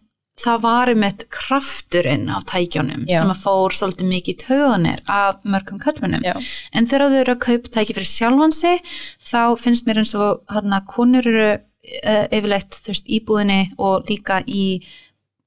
það var einmitt krafturinn af tækjónum Já. sem að fór svolítið mikið í tauganir af mörgum kallmennum en þegar þau eru að kaupa tæki fyrir sjálfan sig þá finnst mér eins og hana, konur eru uh, yfirleitt þú veist, íbúðinni og líka í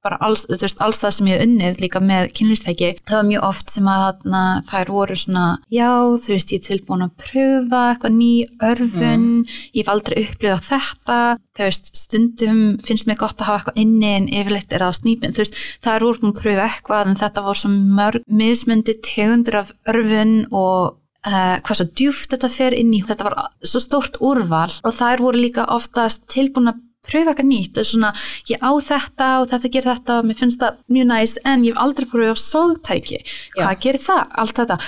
bara alls, veist, alls það sem ég unnið líka með kynlýstæki, það var mjög oft sem að hana, þær voru svona já, þú veist, ég er tilbúin að pröfa eitthvað ný örfun ég hef aldrei upplifað þetta þú veist, stundum finnst mér gott að hafa eitthvað inni en yfirleitt er það snýpin þú veist, það er úr búin að pröfa eitthvað en þetta var svo mörg mismundi tegundur af örfun og Uh, hvað svo djúft þetta fer inn í þetta var svo stórt úrval og þær voru líka oftast tilbúin að pröfa eitthvað nýtt, það er svona ég á þetta og þetta gerir þetta og mér finnst það mjög næs en ég hef aldrei pröfað sógtæki hvað gerir það, allt þetta?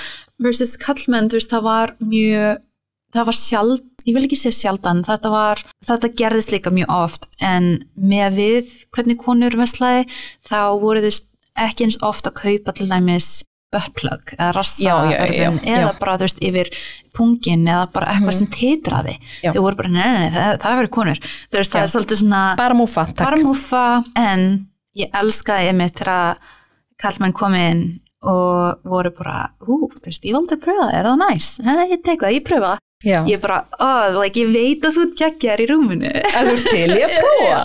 Versus kallmenn, þú veist, það var mjög það var sjald, ég vil ekki segja sjaldan þetta var, þetta gerðist líka mjög oft en með við hvernig konur veslaði, þá voru þau ekki eins oft að kaupa til dæmis buttplug eða rassa Já, já, eða bara þú veist yfir pungin eða bara eitthvað Mhm. sem titraði þau voru bara, nei, nei, það, það verður konur þú veist, það Já. er svolítið svona bara múfa, bara múfa, en ég elskaði ég mitt þegar kallmenn kom inn og voru bara, ú, þú veist, ég hef aldrei pröfað það, er það næs? Nice? Ég tek það, ég pröfa það. Já. Ég bara, oh, like, ég veit að þú geggjar í rúminu. Ef þú ert til í að prófa.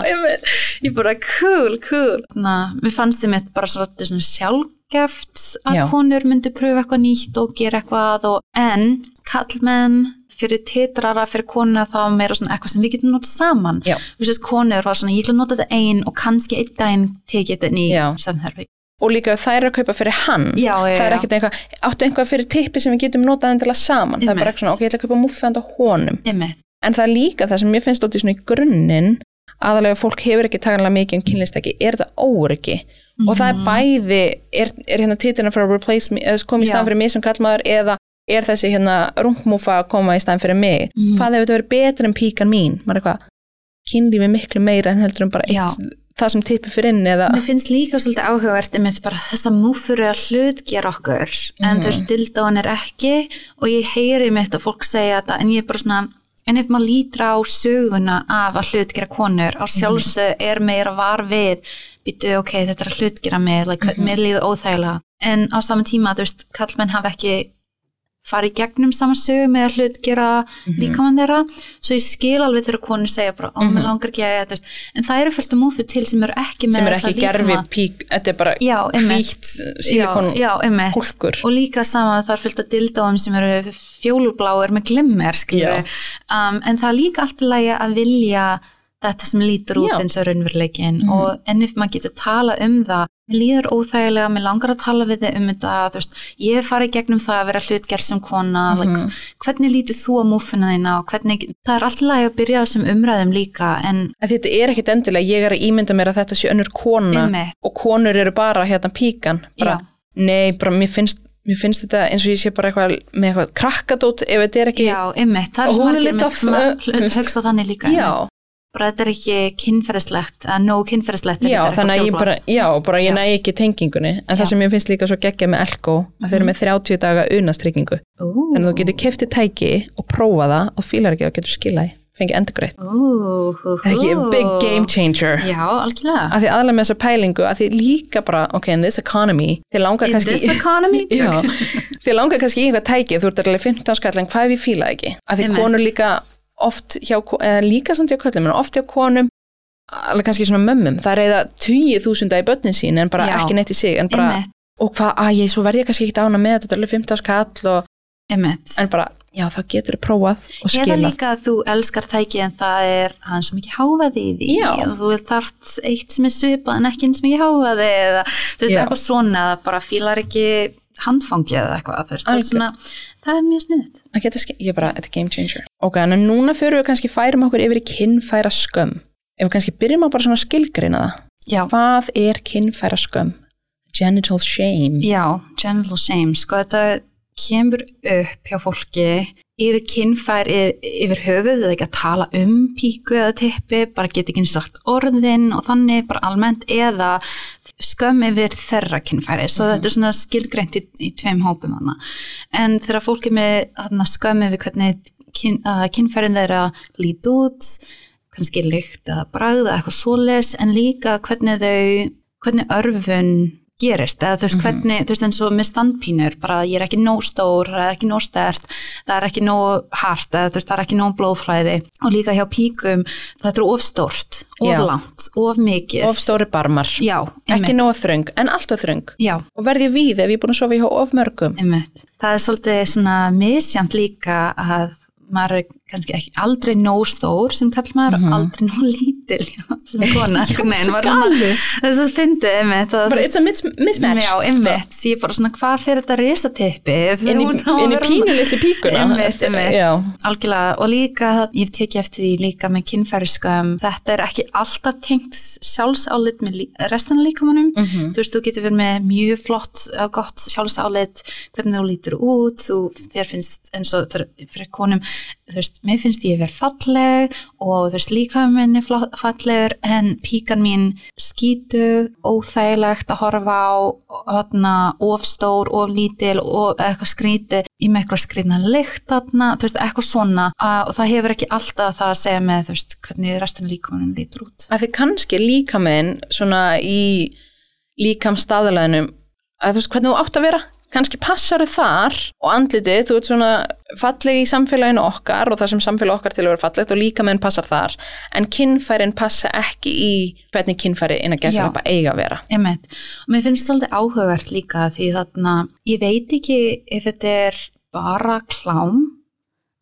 Ég, bara, cool, cool. Ná, mér fannst þið mitt bara svolítið svona sjálfgeft að Já. konur myndu pröfa eitthvað nýtt og gera eitthvað og, en kallmenn fyrir titrara, fyrir konuna þá meira svona eitthvað sem við getum notað saman þú veist, konur var svona, ég ætla að nota þetta ein og kannski einn daginn tekið þetta Já. samþerfi. og líka þær eru að kaupa fyrir hann Já, já, það er ekkert einhvað, áttu einhvað fyrir tippi sem við getum notað endilega saman, það er bara eitthvað svona, ok, ég ætla að kaupa muffi handa honum Einmitt. en það er líka það sem ég finnst út í svona í grunninn aðalega fólk hefur ekki taganlega mikið um kynlistæki, er þetta óryggi og það er Mhm. bæði er, er hérna titlina fyrir að replace me koma í Já. staðan fyrir mig sem kallmaður eða er þessi hérna rungmúfa að koma í staðan fyrir mig Mhm. hvað hefur þetta verið betur en píkan mín maður eitthvað, kynlífi miklu meira en heldur en bara Já. eitt það sem tippi fyrir inn eða Mér finnst líka svolítið áhugavert einmitt bara þessa múfur er að hlut gera okkur en Mhm. veist, dildóin er ekki og ég heyri mitt að fólk segja þetta en ég er bara svona, en ef maður lítra á söguna af að hlut gera konur á sjálfsög er meira var við býtu, ok, þetta er að hlut gera mig like, Mhm. mér líður óþægilega en á sama tíma, þú veist, kallmenn hafa ekki farið í gegnum saman sögu með að hlut gera Mhm. líkamann þeirra. Svo ég skil alveg þegar konur segja bara, ó, mér langar ekki að, þú veist. En það eru fylgt að múfu til sem eru ekki með sem er þessa ekki gerfi pík þetta er bara hvítt einmitt. hólkur og líka sama það er fyllt að dildóum sem eru fjólubláir með glimmer um, en það er líka allt í lagi að vilja þetta sem lítur út Já. eins og raunveruleikin Mhm. og en ef maður getur tala um það mér líður óþægilega, mér langar að tala við þið um þetta, þú veist, ég hef farið gegnum það að vera hlutgerð sem kona Mhm. like, hvernig lítur þú á múfuna þína og hvernig, það er allt í lagi að byrja á þessum umræðum líka en En þetta er ekkit endilega, ég er að ímynda mér að þetta sé önnur kona Einmitt. og konur eru bara hérna píkan bara, Já. nei, bara mér finnst, mér finnst þetta eins og ég sé bara eitthvað með eitthvað krakkadót ef þetta er ekki já, einmitt, það er margir sem að þú veist. hugsa þannig líka Já, bara þetta er ekki kynferðislegt að nóg kynferðislegt Já, þannig að ég bara, já, bara ég næ ekki tengingunni en það Já. sem ég finnst líka svo geggja með Elko að þeir eru með 30 daga unastryggingu. Þannig að þú getur keftið tæki og prófa það og fílar ekki og getur skilaði fengið endurgreitt, ekki big game changer. Já, algjörlega. Að því aðlega með þessa pælingu að því líka bara, ok, in this economy þið langar In kannski this economy? Já, þið langar kannski í einhvað tæki þú ert alveg 15 skall en hvað ef ég fíla ekki? Að því konur líka oft hjá, eða líka samt hjá köllum en oft hjá konum alveg kannski svona mömmum, það er eða 20.000 í börnin sín en bara Já. ekki neitt í sig en bara, Einmitt, og hvað, að ég, svo verð ég kannski ekki ána með þetta, þetta er alveg 15 skall og, einmitt en bara, já, þá getur þið prófað og Eða skilað líka að þú elskar tæki en það er aðeins svo mikið hávaði í því Já. og þú er þart eitt sem er svipað en ekki eins mikið hávaði eða þú veist Já. eitthvað svona eða bara fílar ekki handfangi eða eitthvað þú veist, það, er Algjör. svona, það er mjög sniðut að geta, ske- ég bara, þetta er game changer ok, en núna fyrir við kannski færum okkur yfir í kinnfæra skömm. Ef við kannski byrjum að bara svona skilgreina það. Já, hvað er kinnfæra skömm? genital shame. Já, genital shame. Sko þetta kemur upp hjá fólki yfir kynfær yfir, höfuð eða ekki að tala um píku eða tippi, bara geta ekki eins og sagt orðin og þannig bara almennt eða skömm yfir þeirra kynfæri, svo þetta er svona skilgreint í, í tveim hópum hana. en þegar fólk er með hana, skömm yfir hvernig kyn, uh, kynfærin þeirra lít út kannski lykt eða bragð eða eitthvað svoleiðis en líka hvernig þau hvernig örfun gerist. Eða þú veist hvernig, þú veist eins og með standpínur bara ég er ekki nóg stór, það er ekki nóg stert það er ekki nóg hart eða þú veist það er ekki nóg blóðflæði. Og líka hjá píkum þetta er of stórt, of Já. langt of mikið. Of stóri barmar, já, ekki nóg þröng en alltaf þröng. Já, og verð ég víð ef ég er búin að sofa hjá of mörgum? Einmitt. það er svolítið svona misjant líka að maður er kannski ekki aldrei nóg stór sem kall maður Mhm. aldrei nóg lítil já, sem kona þess að fyndi bara it's a mis mismatch. Já, einmitt, ég er bara svona hvað fyrir þetta risatippi inn í, pínu litli píkuna. Einmitt, einmitt, algjörlega og líka, ég hef tekið eftir því líka með kynfæriskömm, þetta er ekki alltaf tengt sjálfsálit með restina líkamannum, Mhm. þú veist, þú getur verið með mjög flott og gott sjálfsálit hvernig þú lítur út, þú, þér finnst eins og fyrir konum þú veist, mér finnst ég verið falleg og þú veist, líka minni fallegur en píkan mín skítu, óþægilegt að horfa á hotna, of stór, of lítil og eitthvað skríti í með eitthvað skrýtna lykt þarna, þú veist, eitthvað svona. Að, og það hefur ekki alltaf það að segja með þú veist, hvernig restin líkamann lítur út. Að þið kannski líka minn svona í líkam staðalæðinum að þú veist hvernig þú átt að vera kannski passar þar og andlitið þú ert svona falleg í samfélaginu okkar og það sem samfélag okkar til að vera fallegt og líka menn passar þar en kinnfærin passa ekki í hvernig kinnfæri inn að gæsa upp að eiga að vera Einmitt. Og mér finnst það svolítið áhugavert líka því þarna, ég veit ekki ef þetta er bara klám,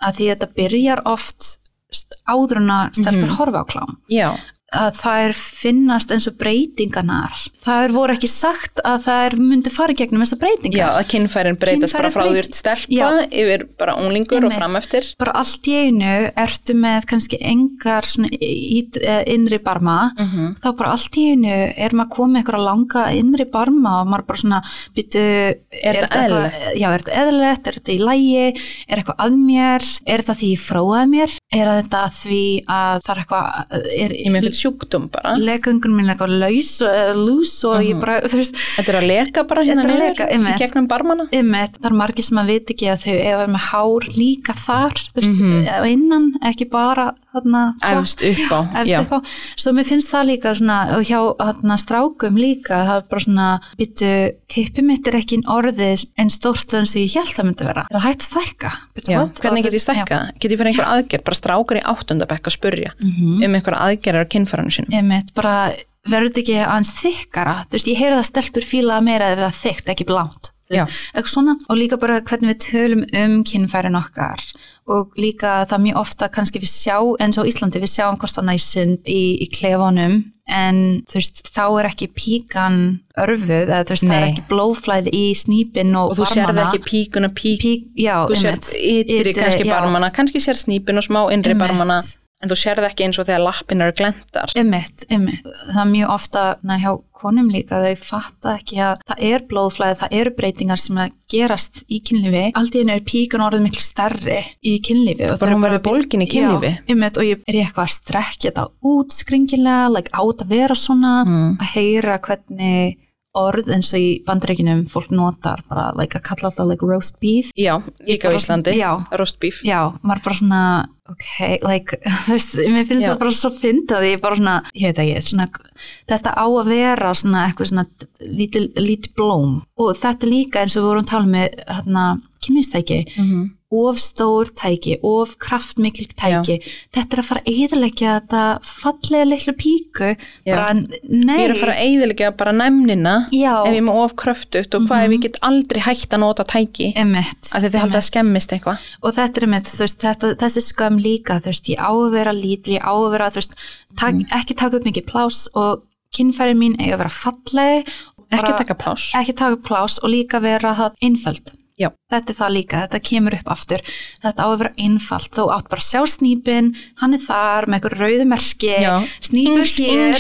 að því þetta byrjar oft st- áður en að stelpur Mhm. horfa á klám. já, Að það er finnast eins og breytinganar. Það er voru ekki sagt að það er myndi fara gegnum þessar breytingar. já, að kinnfærin breytast bara Kynfærin frá því stelpa Já. yfir bara unglingur og Einmitt. frameftir Bara allt í einu ertu með kannski engar innri barma mm -hmm. þá bara allt í einu er maður komið eitthvað langa innri barma og maður bara svona býtu, Er þetta eitthvað- Já, er þetta eðlilegt, er þetta í lægi er eitthvað að mér, er þetta því ég fróaði mér, er þetta því að það er eitthvað er, í einhvern sjúkdóm bara. Legungun mín er eitthvað laus uh, lús og ég bara, þú veist þetta er að leka bara hérna leka, í gegnum barmana. Einmitt, það er margir sem að vita ekki að þau ef er með hár líka þar veist, Mhm. á innan, ekki bara efst upp á upp á. Svo mér finnst það líka svona og hjá þarna, strákum líka það er bara svona, byttu tippi mitt er ekki orðið en stórt eins og ég held það myndi vera, er það hægt stækka? Hvernig get ég stækka? Get ég fyrir einhver aðgerð, bara strákar í áttundabekk að spurja Já. Mhm. um einhver aðgerðar á kinnfæranu sínum. Verður þetta ekki aðeins þykkara? Þú veist, ég heyri það stelpur fíla meira ef það þykkt, ekki blánt eitthvað svona, og líka bara hvernig við tölum um kynfærin okkar og líka það mjög ofta kannski við sjá, eins og Íslandi, við sjáum hvort í sund í, í klefanum en þú veist, þá er ekki píkan örfuð, eða þú veist, það er Nei. ekki blóðflæði í snýpin og, og þú sérði barmana. ekki píkuna pík Pík, já, þú sérð einmitt. ytri kannski já. barmana kannski sérð snýpin og smá innri barmana en þú sérð ekki eins og þegar lappin eru glendar Ymmit, ymmit. Það er mjög ofta na, hjá konum líka, þau fatta ekki að það er blóðflæði, það eru breytingar sem að gerast í kynlífi. Einu er píkan orðið miklu starri í kynlífi. og bara- verður bólgin í kynlífi Já, ymmit, og ég er eitthvað að strekja þetta út skringilega, like, át að vera svona, Mm. að heyra hvernig orð eins og í bandreikinum fólk notar bara, like, að kalla alltaf like roast beef. já, líka á Íslandi, já. roast beef Já, maður bara svona, ok, like, mér finnst Já. það bara svo fyndað, ég er bara svona, ég veit ekki, svona, þetta á að vera svona eitthvað svona lítið, blóm og þetta líka eins og við vorum að tala með hérna, kynlýstæki, Mhm. Of stór tæki, of kraftmikil tæki, þetta er að fara að eðalegja þetta fallega litlu píku, Já. bara, nei, ég er að fara að eyðilega bara næmnina Já. ef ég er með of kröftugt og hvað ef ég get aldrei hægt að nota tæki? Emmett, af því þið haldið að skemmist eitthvað. Og þetta er með veist, þetta, þessi skömm líka veist, ég á að vera lítil, ég á að vera veist, tak, Mhm. ekki taka upp mikið plás og kynfæri mín eiga að vera falleg. Ekki taka pláss. ekki taka plás og líka vera það einföld Já. þetta er það líka, þetta kemur upp aftur þetta á að vera einfalt, þú átt bara að sjá snýpin hann er þar með eitthvað rauðu merki Já. snýpur hér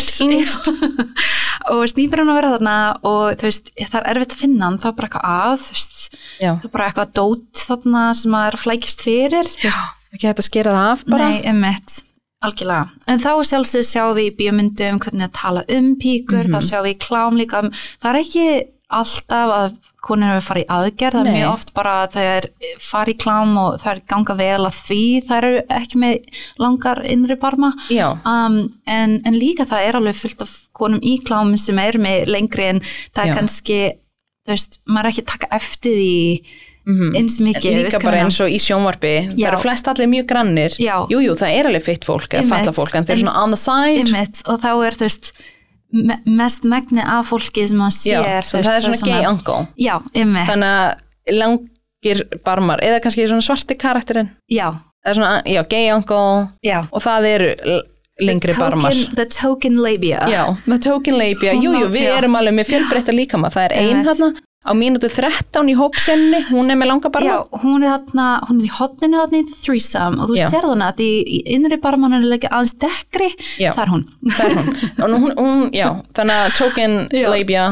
og snýpur hann að vera þarna og þú veist, það er erfitt að finna hann þá bara eitthvað að, þú veist já, það er bara eitthvað dót þarna sem að er að flækjast fyrir veist, ekki að skera það af bara Nei, emitt, algjörlega. En þá sjálfsög sjáum við í bíómyndum hvernig að tala um píkur, Mhm. þá sjáum við í klám líka. Það er ekki alltaf að konur að fara í aðgerð, það er mjög oft bara að það er fara í klám og það er ganga vel að því, það eru ekki með langar innri barma. Um, en, en líka það er alveg fullt af konum í klámi sem er með lengri en það er Já. kannski, þú veist, maður er ekki taka eftir því mhm. eins mikið. líka bara eins og í sjónvarpi það Já. eru flest allir mjög grannir Já. jú, það er alveg feitt fólk eða falla fólk en þeir eru svona on the side Einmitt, og þá er þú veist me mest megni af fólki sem já, sér svo þú það er svona gay uncle. Já, þannig að langir barmar eða kannski svona svarti karakterinn. Já, er svona, já, gay uncle. Já. Og það eru lengri the barmar. token, the token labia. Já, the token labia, jú, jú, við Já. erum alveg með fjölbreytta líkama, það er ein Einmitt. Á mínútu 13 í hópsenni hún er með langa barma. Já, hún er þarna, hún er í hotninu þarna í threesome og þú Já. sér þarna að í, innri barman er leikja aðeins dekkri, Já. það er hún. Það er hún, hún, hún já, þannig að token labia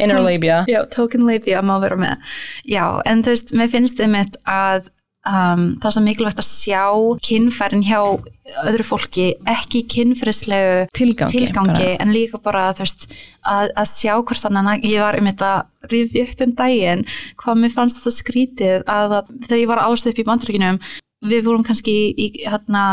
inner labia. Já, token labia má vera með. Já, en þú veist, mér finnst einmitt að um, það er svo mikilvægt að sjá kynfærin hjá öðru fólki ekki í kynfærislegu tilgangi, tilgangi en líka bara veist, að, að sjá hvort þannig ég var um þetta rifja upp um daginn hvað mér fannst þetta skrítið að, að þegar ég var alveg upp í bandrygginum við vorum kannski í hérna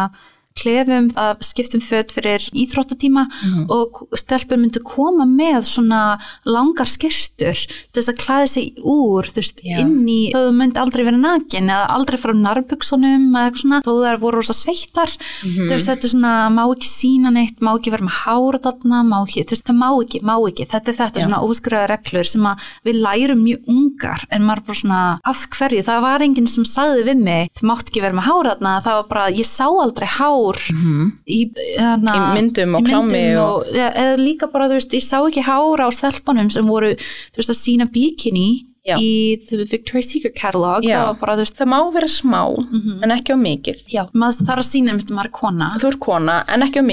klefum að skiptum föt fyrir íþróttatíma Mhm. og stelpur myndu koma með svona langar skirtur til þess að klæða sig úr þú veist, Já. inn í, þó þú myndi aldrei vera nakin eða aldrei fara narbuksunum eða eitthvað svona, þó þær voru rosa sveittar Mhm. þú veist, þetta er svona, má ekki sína neitt má ekki vera með hára þarna má ekki, þú veist, það má ekki, má ekki þetta er þetta Já. svona óskriða reglur sem að við lærum mjög ungar en maður bara svona, af hverju, það var enginn sem sagði við mig, þú mátt ekki vera með hára þarna, það var bara, ég sá aldrei hár Mhm. í, hana, Í myndum og klámi og- og, ja, eða líka bara, þú veist, ég sá ekki hára á stelpunum sem voru, þú veist, að sína bikini Já. í The Victoria's Secret catalog, það bara, veist það má vera smá Mhm. en ekki á mikið já, maður þarf að sína um þetta maður er kona þú er kona en ekki á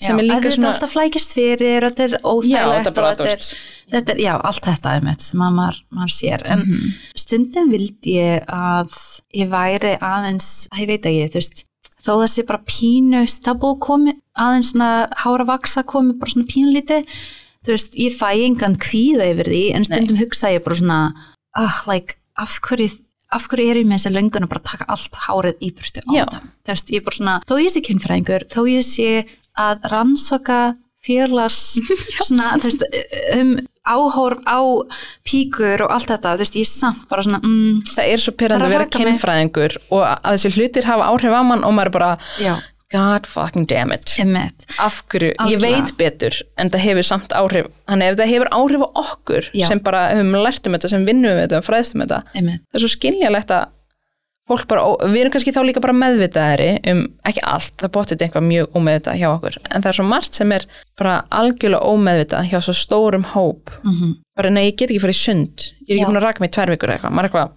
Sem já, er líka að þetta svona- er alltaf flækist fyrir þetta er óþægilegt þetta er þetta er, þetta er, já, allt þetta er mitt sem að maður, maður sér en Mhm. stundum vildi ég að ég væri aðeins, að ég veit ekki, þú veist þó það sé bara pínu stubble komi, aðeins svona hára vaksa komi bara svona pínlítið þú veist, ég fæ engan kvíða yfir því en stundum hugsa ég bara svona ah, like, af hverju af hverju er ég með þessi löngun að bara taka allt hárið í burtu á þetta þú veist, ég er bara svona, þó ég sé kynfræðingur þó ég sé að rannsaka félags svona, þú veist, um áhorf á píkur og allt þetta, þú veist, ég er samt bara svona, mm, það er svo pyrrandi Það að er vera vaka mig. kynfræðingur og að þessi hlutir hafa áhrif á mann og maður er bara já, god fucking damn it emmitt af hverju, ég Algjörlega. veit betur en það hefur samt áhrif þannig ef það hefur áhrif á okkur Já. sem bara höfum lært um þetta, sem vinnum við þetta og fræðst um þetta, emmitt, það er svo skiljalegt að fólk bara, við erum kannski þá líka bara meðvitaðari um, ekki allt, það bóttið eitthvað mjög ómeðvitað hjá okkur, en það er svo margt sem er bara algjörlega ómeðvitað hjá svo stórum hóp, mm bara nei, ég get ekki farið sund, ég er ekki búin að raka mig tvær vikur eða eitthvað, maður eitthvað,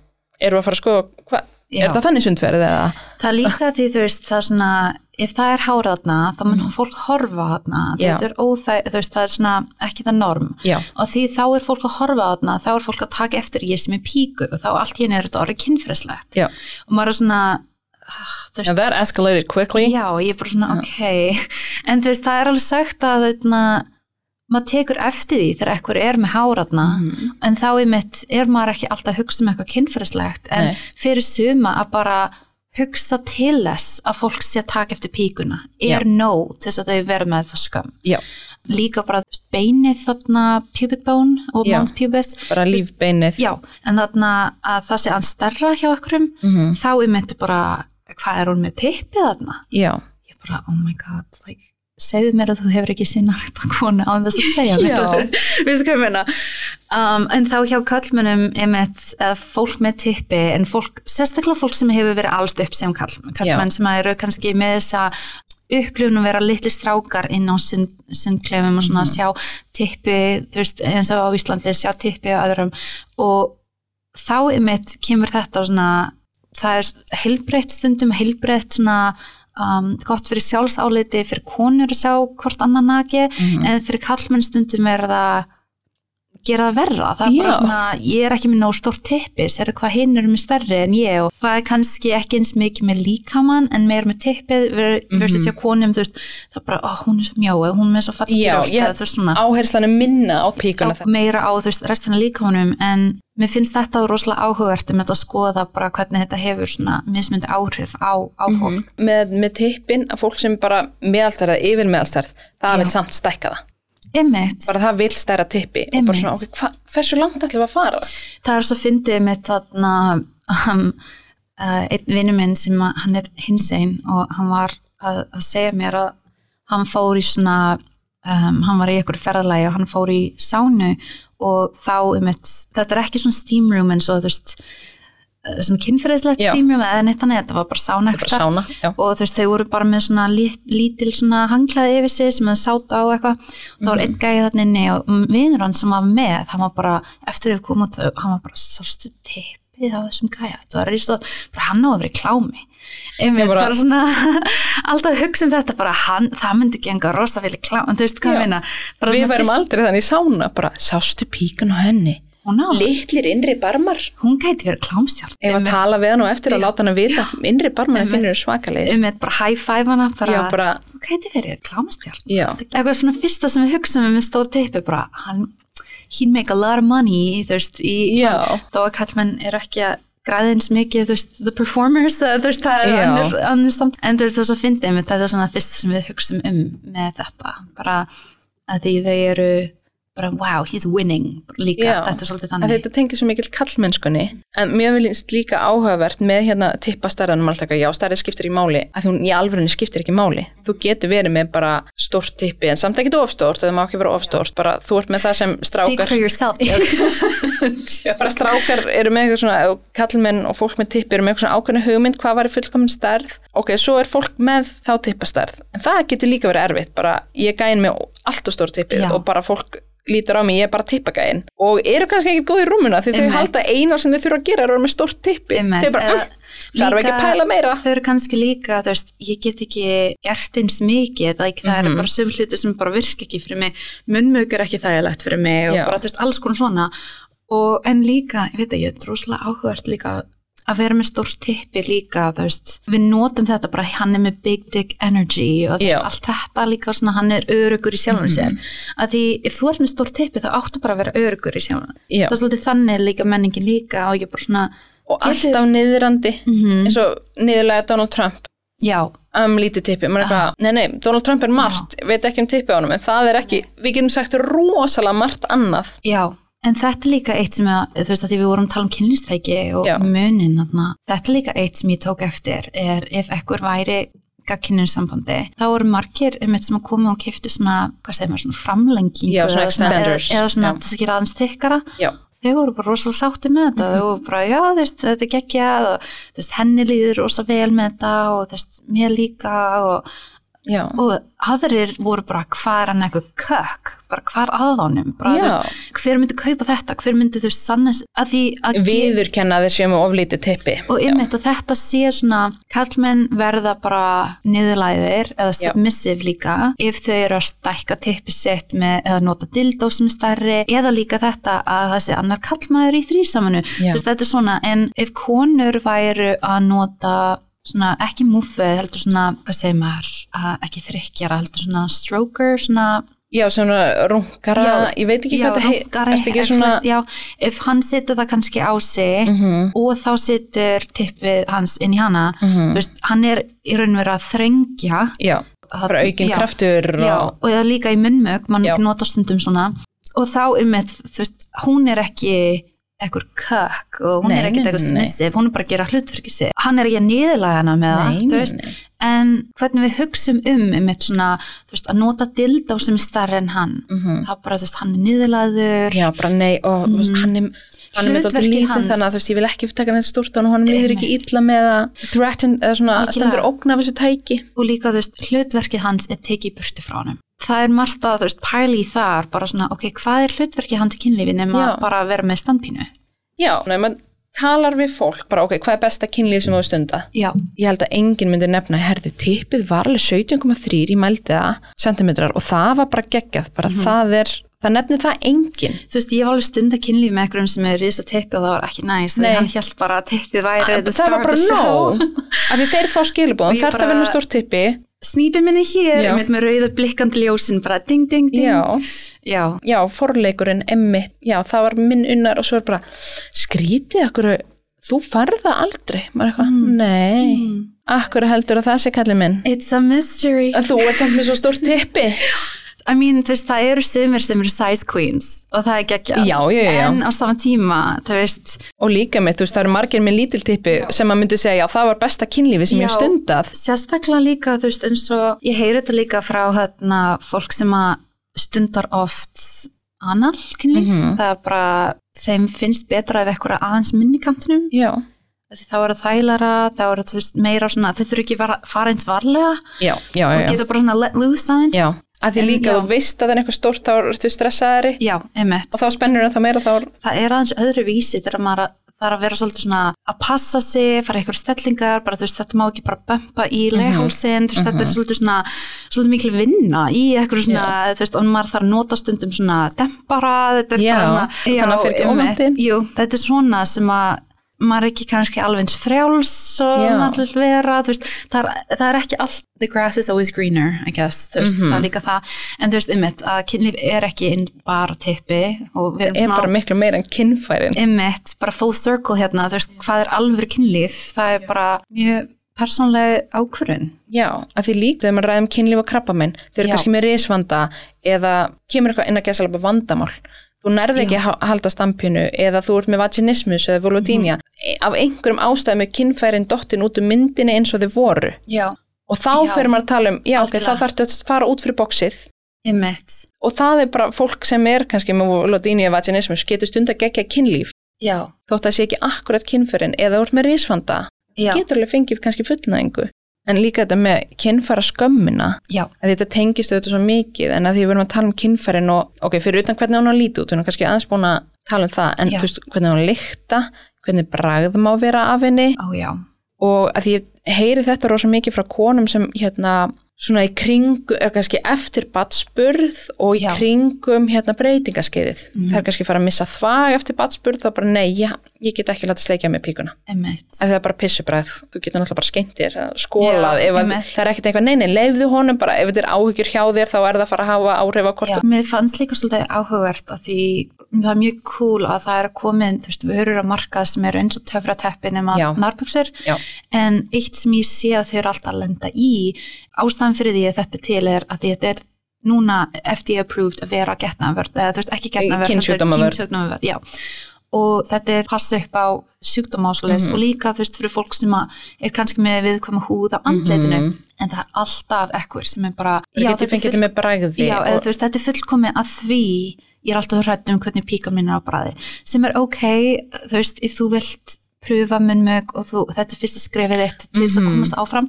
erum við að fara að skoða er það þannig sundferð eða? Það líka því þú veist, það er svona ef það er hárað þarna þá mun Mhm. fólk horfa þarna er óþæg, veist, það er svona ekki það norm Já, og því þá er fólk að horfa þarna þá er fólk að taka eftir ég sem er píku og þá allt henni er þetta orðið kynfræslegt já. og maður er svona ah, þú Now that escalated quickly. Já, ég er bara svona, ok en veist, það er alveg sagt að þarna, maður tekur eftir því þegar ekkur er með háratna Mhm. en þá er mitt, er maður ekki alltaf að hugsa um eitthvað kynferðislegt, en Nei. fyrir suma að bara hugsa til þess að fólk sé að taka eftir píkuna er nóg til þess að þau verða með þetta skömm. Já, líka bara beinið þarna pubic bone og mons pubis bara lífbeinið. já, en þarna að það sé að stærra hjá okkurum, Mhm. þá er mitt bara hvað er hún með tippið þarna? Já, ég bara, oh my god, like, segðu mér að þú hefur ekki sinna þetta konu á þess að segja þetta. um, en þá hjá kallmennum einmitt, eða fólk með tippi en fólk, sérstaklega fólk sem hefur verið alst upp sem kall, kallmenn sem eru kannski með upplifun að vera litli strákar inn á sundklefum og svona sjá tippi þú veist, eins og á Íslandi, sjá tippi og öðrum. Og þá einmitt kemur þetta svona það er heilbreytt stundum heilbreytt svona um, gott fyrir sjálfsáliti fyrir konur að sjá hvort annan naki Mhm. en fyrir kallmenn stundum er það gera það verra, það er bara Já. svona ég er ekki með nóg stórt tippi, sérðu hvað hinn eru með stærri en ég og það er kannski ekki eins mikið með líkamann en meir með tippið Mhm. verður sér konum, þú veist það er bara, ó, hún er svo mjóð, hún er með svo fallið brjóst, eða þú veist svona áherslan er minna á píkuna á- meira á þú veist restina líkamannum en mér finnst þetta rosalega áhugavert um þetta að skoða bara hvernig þetta hefur svona mismundi áhrif á, á fólk með, með tippin að fólk sem bara meðalstærð eða yfir meðalstærð, það Já. vil samt stækka það Einmitt. bara það vil stærra tippi og bara svona, ok, hva, hversu langt ætlum við að fara? það er svo fyndið með þarna um, uh, einn vinnu minn sem að, hann er hinsegin og hann var að, að segja mér að hann fór í svona um, hann var í einhverju ferðalagi og hann fór í sánu og þá um þetta er ekki svona steam room eins og þú veist svona kynferðislegt room eða neitt þannig, þetta var bara sána Bara sána, og þú veist, þau voru bara með svona lít, lítil svona hanglaði yfir sig sem þau sáta á eitthvað. Og það var einn gæði þarna inni og vinur hann sem var með, hann var bara eftir þau út, hann var bara sástu tippið á þessum gæja, þetta var rístótt bara hann á að vera í klámi. Einmitt, bara- bara svona alltaf hugsa um þetta, bara hann, það myndi genga rosa í klámi, þú veist hvað ég meina? Bara Við værum aldrei þannig í sána, bara sástu píkun á henni litlir innri barmar. Hún gæti verið klámstjárn ef að tala við hann og eftir að láta hann að vita innri barmar en þinn eru svakalegir. Einmitt bara high five hana bara, Já, bara- hún gæti verið klámstjárn Já. eitthvað svona fyrsta sem við hugsaum um með stór teipi bara, hann he'd make a lot of money þú veist, í, þó að kallmenn er ekki að græða eins mikið, þú veist, the performers þú veist, það er annars, annars samt en þú veist, það er svo fyndið þetta er svona fyrsta sem við hugsaum um með þetta bara að því þau eru bara, wow, he's winning líka, Já. þetta er svolítið þannig. Þetta tengir svo mikill kallmennskunni en mér finnst líka áhugavert með hérna tippastærðanum alltaf ekki, já stærði skiptir ekki máli að hún í alvörunni skiptir ekki máli. Þú getur verið með bara stórt tippi en samt ekki ofstórt, það má ekki vera ofstórt bara þú ert með það sem strákar for yourself bara strákar eru með eitthvað svona kallmenn og fólk með tippi eru með eitthvað svona ákveðna hugmynd hvað var í fullkomin stærð. Ok, svo er fólk með þá tippastærð. En það getur líka verið erfitt bara ég gæin með allt og stór tippið og bara fólk lítur á mig, ég er bara tippagæin og eru kannski ekkert góð í rúmuna því þau halda eina sem þau þurfa að gera er að vera með stórt tippi. Þau bara, eða mm, þarf ekki að pæla meira. þau eru kannski líka, þú veist, ég get ekki gert eins mikið, það, það Mhm. er bara sem hluti sem bara virka ekki fyrir mig. Munnmög er ekki þægilegt fyrir mig og Já. bara, þú veist, alls konar svona. Og en líka, ég veit ekki, þetta er rosalega áhugavert líka að vera með stórt tippi líka, veist, við notum þetta bara, hann er með big dick energy og Já. veist, allt þetta líka svona, hann er örugur í sjálfum sér, að því ef þú ert með stórt tippi þá áttu bara að vera örugur í sjálfum. Já. það er svolítið þannig líka menningin líka og svona, og Getur- alltaf niðrandi Mhm. eins og niðurlega Donald Trump. Já, um lítið tippi, maður er eitthvað, nei nei Donald Trump er margt, veit ekki um tippi á honum en það er ekki, við getum sagt rosalega margt annað. Já, en þetta er líka eitt sem að, þú veist að því við vorum að tala um kynlýstæki og Já. munin þarna, þetta er líka eitt sem ég tók eftir er ef ekkur væri gagkinnir sambandi, þá voru margir sem að koma og kiftu svona, hvað segir maður, svona framlengingu Já, svona extenders. eða svona þess að gera aðeins þykkara já, þau voru bara rosalega sátti með þetta þau voru bara, já, þú veist, þetta er geggjað og þú veist, henni líður rosalega vel með þetta og þú veist, mér líka og Já. og aðrir voru bara hvað er hann eitthvað kökk, bara hvað er aðánum Já. hver myndi kaupa þetta hver myndi veist sannis að því að Viðurkenna þeir séu með oflítið tippi. og einmitt að þetta sé svona kallmenn verða bara niðurlæðir eða submissive líka ef þau eru að stækka tippi sitt með eða nota dildó sem er stærri eða líka þetta að það sé annar kallmaður í þrýsamanu Já. þetta er svona en ef konur væru að nota svona ekki múfið heldur svona hvað segir maður, að ekki þrykkjara heldur svona stroker svona Já, svona rungara, Já, ég veit ekki já, hvað það heit, runkari, ertu ekki svona, já, ef hann setur það kannski á sig Mhm. og þá setur tippið hans inn í hana Mhm. þú veist, hann er í raun og verið að þrengja já, bara aukin Já. kraftur já, og, og eða líka í munnmög mann Já. nota stundum svona og þá um með, þú veist, hún er ekki ekkur kökk og hún Nei, er ekkert eitthvað nei. smissið, hún er bara að gera hlutverki sig hann er ekki að niðurlega hana með það Nei, þú nei, veist, en hvernig við hugsum um um eitt svona, þú veist, að nota dildá sem er starri en hann Mhm. það bara, þú veist, hann er niðurlegaður já, bara nei, og mm. hann er, hann er með Hlutverkið lítið þannig að þú veist, ég vil ekki taka neitt stúrt og hann líður ekki illa með að threaten, eða svona, Algjörlega. stendur ógn af þessu tæki. og líka þú veist, hlutverkið hans er tekið í burtu frá honum. Það er margt að þú veist, pæli í þar, bara svona, ok, hvað er hlutverkið hans í kynlífi nema bara að vera með standpínu? Já, nei, maður talar við fólk, bara ok, hvað er besta kynlíf sem þú stunda? Já, Ég held að enginn myndi nefna, herðu, tippið var alveg 17,3 í mældi það, sentimetrar og það var bara geggjað, bara Mhm. það er, það nefnir það enginn. þú veist, ég var alveg stund að kynlífi með einhverjum sem er risa teppi og það var ekki næst, Nei. þegar hann held bara að teppið væri the það var bara nóg af því þeir fá skilubóðum, þarf bara- að vinna stórt tippi Snýpið minni hér, Já. með, með rauða blikkandi ljósin, bara ding, ding, ding. já, Já, já, forleikurinn emmitt, já, það var minn unnar og svo er bara, skrítið akkur, þú farð það aldrei maður eitthvað, Mm. nei akkur heldur að það sé kallið minn it's a mystery. að þú ert samt með svo stórt tippi I mean, veist, það eru sumir sem eru size queens og það er geggjað. En á sama tíma, og líka mitt, þú veist, það eru margir með lítil tippi sem maður myndi segja, já, það var besta kynlífi sem ég Já. stundað sérstaklega líka, þú veist, eins og ég heyri þetta líka frá hérna fólk sem að stundar oft anal kynlíf, Mhm. það er bara þeim finnst betra ef eitthvað aðeins minni í kantinum, já, þá er það þælara þá er veist, meira svona þau þurfi ekki að fara eins varlega já, já, og geta bara svona let loose aðeins. Að því En líka já. þú veist að það er eitthvað stórt þá ertu stressaðari Já, og þá spennur það meira þá það er aðeins öðru vísi þegar maður er að vera svolítið svona að passa sig, fara eitthvað stellingar, bara þú veist þetta má ekki bara bömpa í Mhm. leghálsin, þú veist þetta er svolítið svona svolítið mikil vinna í eitthvað svona, þú veist, og maður þarf að nota stundum svona dempara, þetta er Já, bara svona, þannig að fyrir ekki. Jú, þetta er svona sem að maður er ekki kannski alveg eins frjáls og vil vera, þú veist, það er, það er ekki allt, the grass is always greener, I guess, þú veist, Mhm. það er líka það, en þú veist, einmitt, að kynlíf er ekki bara tippi og við það er bara miklu meira en kynfærin Einmitt, bara full circle hérna, þú veist, hvað er alvöru kynlíf, það er bara mjög persónlega ákvörun. Já, að því líka þegar maður ræðum kynlíf og krabbamenn, þau eru Já. kannski með risvanda eða kemur eitthvað inn að gæsa alveg vandamál. Þú nærði ekki að ha- halda stampinu eða þú ert með vaginismus eða vulodínia. Mhm. Af einhverjum ástæðum er kynfærin dottin út um myndinni eins og þau voru. Já. Og þá Já. fyrir maður að tala um, já ok, Algjörlega. þá þarftu að fara út fyrir bóksið. Og það er bara fólk sem er kannski með vulodínia eða vaginismus getur stund að gegja kynlíf. Já. Þótt að sé ekki akkurat kynfærin eða þú ert með risvanda. Já. Getur alveg fengið kannski fullnæðingu. En líka þetta með kynfæra skömmina Já. þetta tengist auðvitað svo mikið en að því við erum að tala um kynfærin og ok, fyrir utan hvernig hún á út, við erum kannski aðeins búin að tala um það, en Já. þú veist, hvernig hún lykta hvernig bragð má vera af henni Ó já. og að því ég heyri þetta rosa mikið frá konum sem hérna svona í kringu, eða kannski eftir batspurð og í Já. kringum hérna breytingaskeiðið. Mhm. Það er kannski fara að missa þvag eftir batspurð, þá bara nei, ég, ég get ekki látið sleikja með píkuna. Það er bara pissubræð, þú getur náttúrulega bara skemmtir, skólað, Já, að, það er ekkert eitthvað, nei, nei, leifðu honum bara, ef þetta er áhyggjur hjá þér, þá er það að fara að hafa áhrif á Já. Mér fannst líka svolítið áhugavert að því það er mjög cool að það er að komin, þú veist, vörur að markað sem eru eins og töfrateppi nema Já. nárbuxur Já. en eitt sem ég sé að þau eru alltaf að lenda í ástæðan fyrir því að þetta er til er að þetta er núna FDA approved að vera getnaverð, eða þú veist ekki getnaverð Kynsjúkdómavörn. kynsjúkdómavörn, já og þetta er passa upp á sjúkdómásleis Mhm. og líka þú veist fyrir fólk sem er kannski með viðkvæma húð á andleitinu Mhm. en það er alltaf ekkur sem er bara getur þetta er bragði Já, eða og, þú veist, þetta er fullkomið að því ég er alltaf hrætt um hvernig píka mín er á bræði sem er ok, þú veist, ef þú vilt pröfa munnmög og þú, þetta er fyrsta skrefið þitt til þess að komast áfram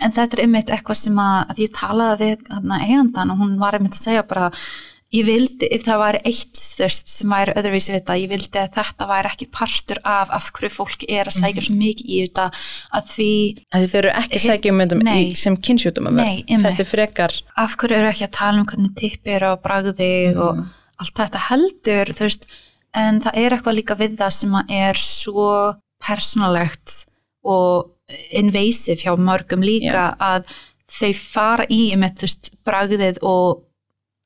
en þetta er einmitt eitthvað sem að, að ég talaði við hana, eigandan og hún var einmitt að segja bara ég vildi, ef það væri eitt þörst sem væri öðruvísi við þetta, ég vildi að þetta væri ekki partur af af hverju fólk er að sækja svo mikið í þetta að því að þið eru ekki sækjum myndum Nei. í, sem kynnsjútum Nei, einmitt. þetta er frekar af hverju eru ekki að tala um hvernig tippi eru á bragði og allt þetta heldur þú veist, en það er eitthvað líka við það sem að er svo persónalegt og invasive hjá mörgum líka að þau fara í með þú veist, bragðið og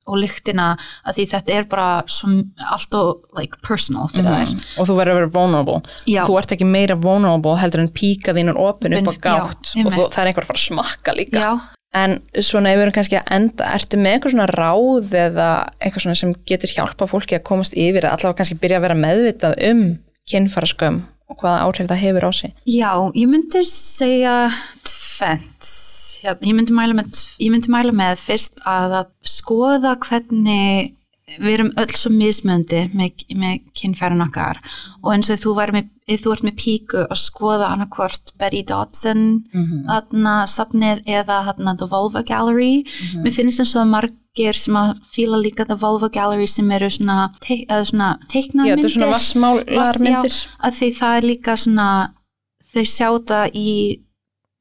og lyktina að því þetta er bara allt og like personal fyrir þær. Og þú verður að vera vulnerable. Já. þú ert ekki meira vulnerable heldur en píka þínan opin upp á Já, gátt. Og einmitt. þú, það er einhver að fara að smakka líka. Já, en svona ef við erum kannski að enda ertu með eitthvað svona ráð eða eitthvað svona sem getur hjálpa fólki að komast yfir eða allavega kannski byrja að vera meðvitað um kynfæraskömm og hvaða áhrif það hefur á sig? Já, ég myndi segja tvennt. Hérna, ég, myndi mæla með, ég myndi mæla með fyrst að, að skoða hvernig við erum öll svo mismöndi með, með kynfærin okkar. Og eins og þú, með, ef þú ert með píku að skoða annarkvort Betty Dodson þarna safnið eða þarna The Vulva Gallery. Mér finnst eins og margir sem að fíla líka The Vulva Gallery sem eru svona, te eða svona teiknaðar Já, þetta er svona vassmálarmyndir. Að því það er líka svona þau sjá það í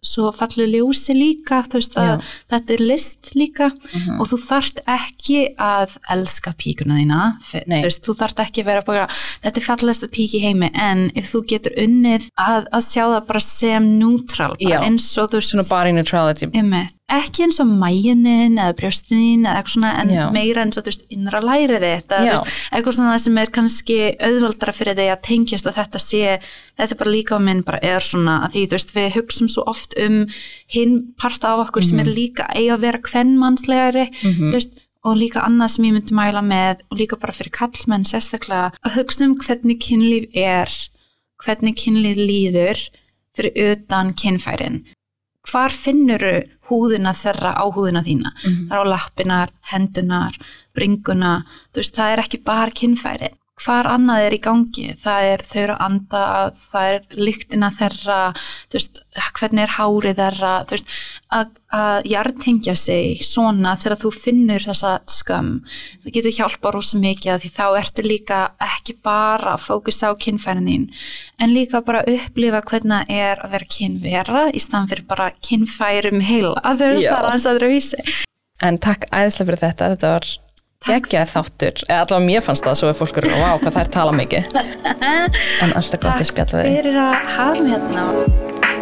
svo fallu ljósi líka veist að þetta er list líka. Mhm. og þú þarft ekki að elska píkuna þína þú, veist, þú þarft ekki að vera bara þetta er fallegasta pík í heimi en ef þú getur unnið að, að sjá það bara sem neutral bara eins og þú veist svona body neutrality. Ekki eins og mæjunin eða brjóstin eða eitthvað svona en Já. meira eins og þú veist innra lærið þú veist, eitthvað svona sem er kannski auðvaldra fyrir þig að tengjast að þetta sé þetta er bara líka á minn bara er svona að því þú veist við hugsum svo oft um hinn parta af okkur sem er Mhm. líka eiga að vera kvennmannslegari þú veist og líka annað sem ég myndi mæla með og líka bara fyrir kallmenn sérstaklega að hugsa um hvernig kynlíf er hvernig kynlíf líður fyrir utan kynfærin hvar finnur húðina þeirra á húðina þína? Það er á lappinar, hendunar bringuna, þú veist það er ekki bara kynfæri, hvar annað er í gangi. Það er þau eru að anda það er lyktina þeirra þú veist, hvernig er hárið þeirra þú veist, að, að jartengja sig svona þegar þú finnur þessa skömm, það getur hjálpa rosa mikið því þá ertu líka ekki bara að fókusa á kynfærin þín en líka bara að upplifa hvernig er að vera kynvera í staðan fyrir bara kynfærum heila, veist Já. það er aðeins aðra vísi en takk æðislega fyrir þetta, þetta var geggjað þáttur, allavega mér fannst það svo að fólk eru, vá hvað þær tala mikið. En alltaf gott að spjalla við þig fyrir að hafa mig hérna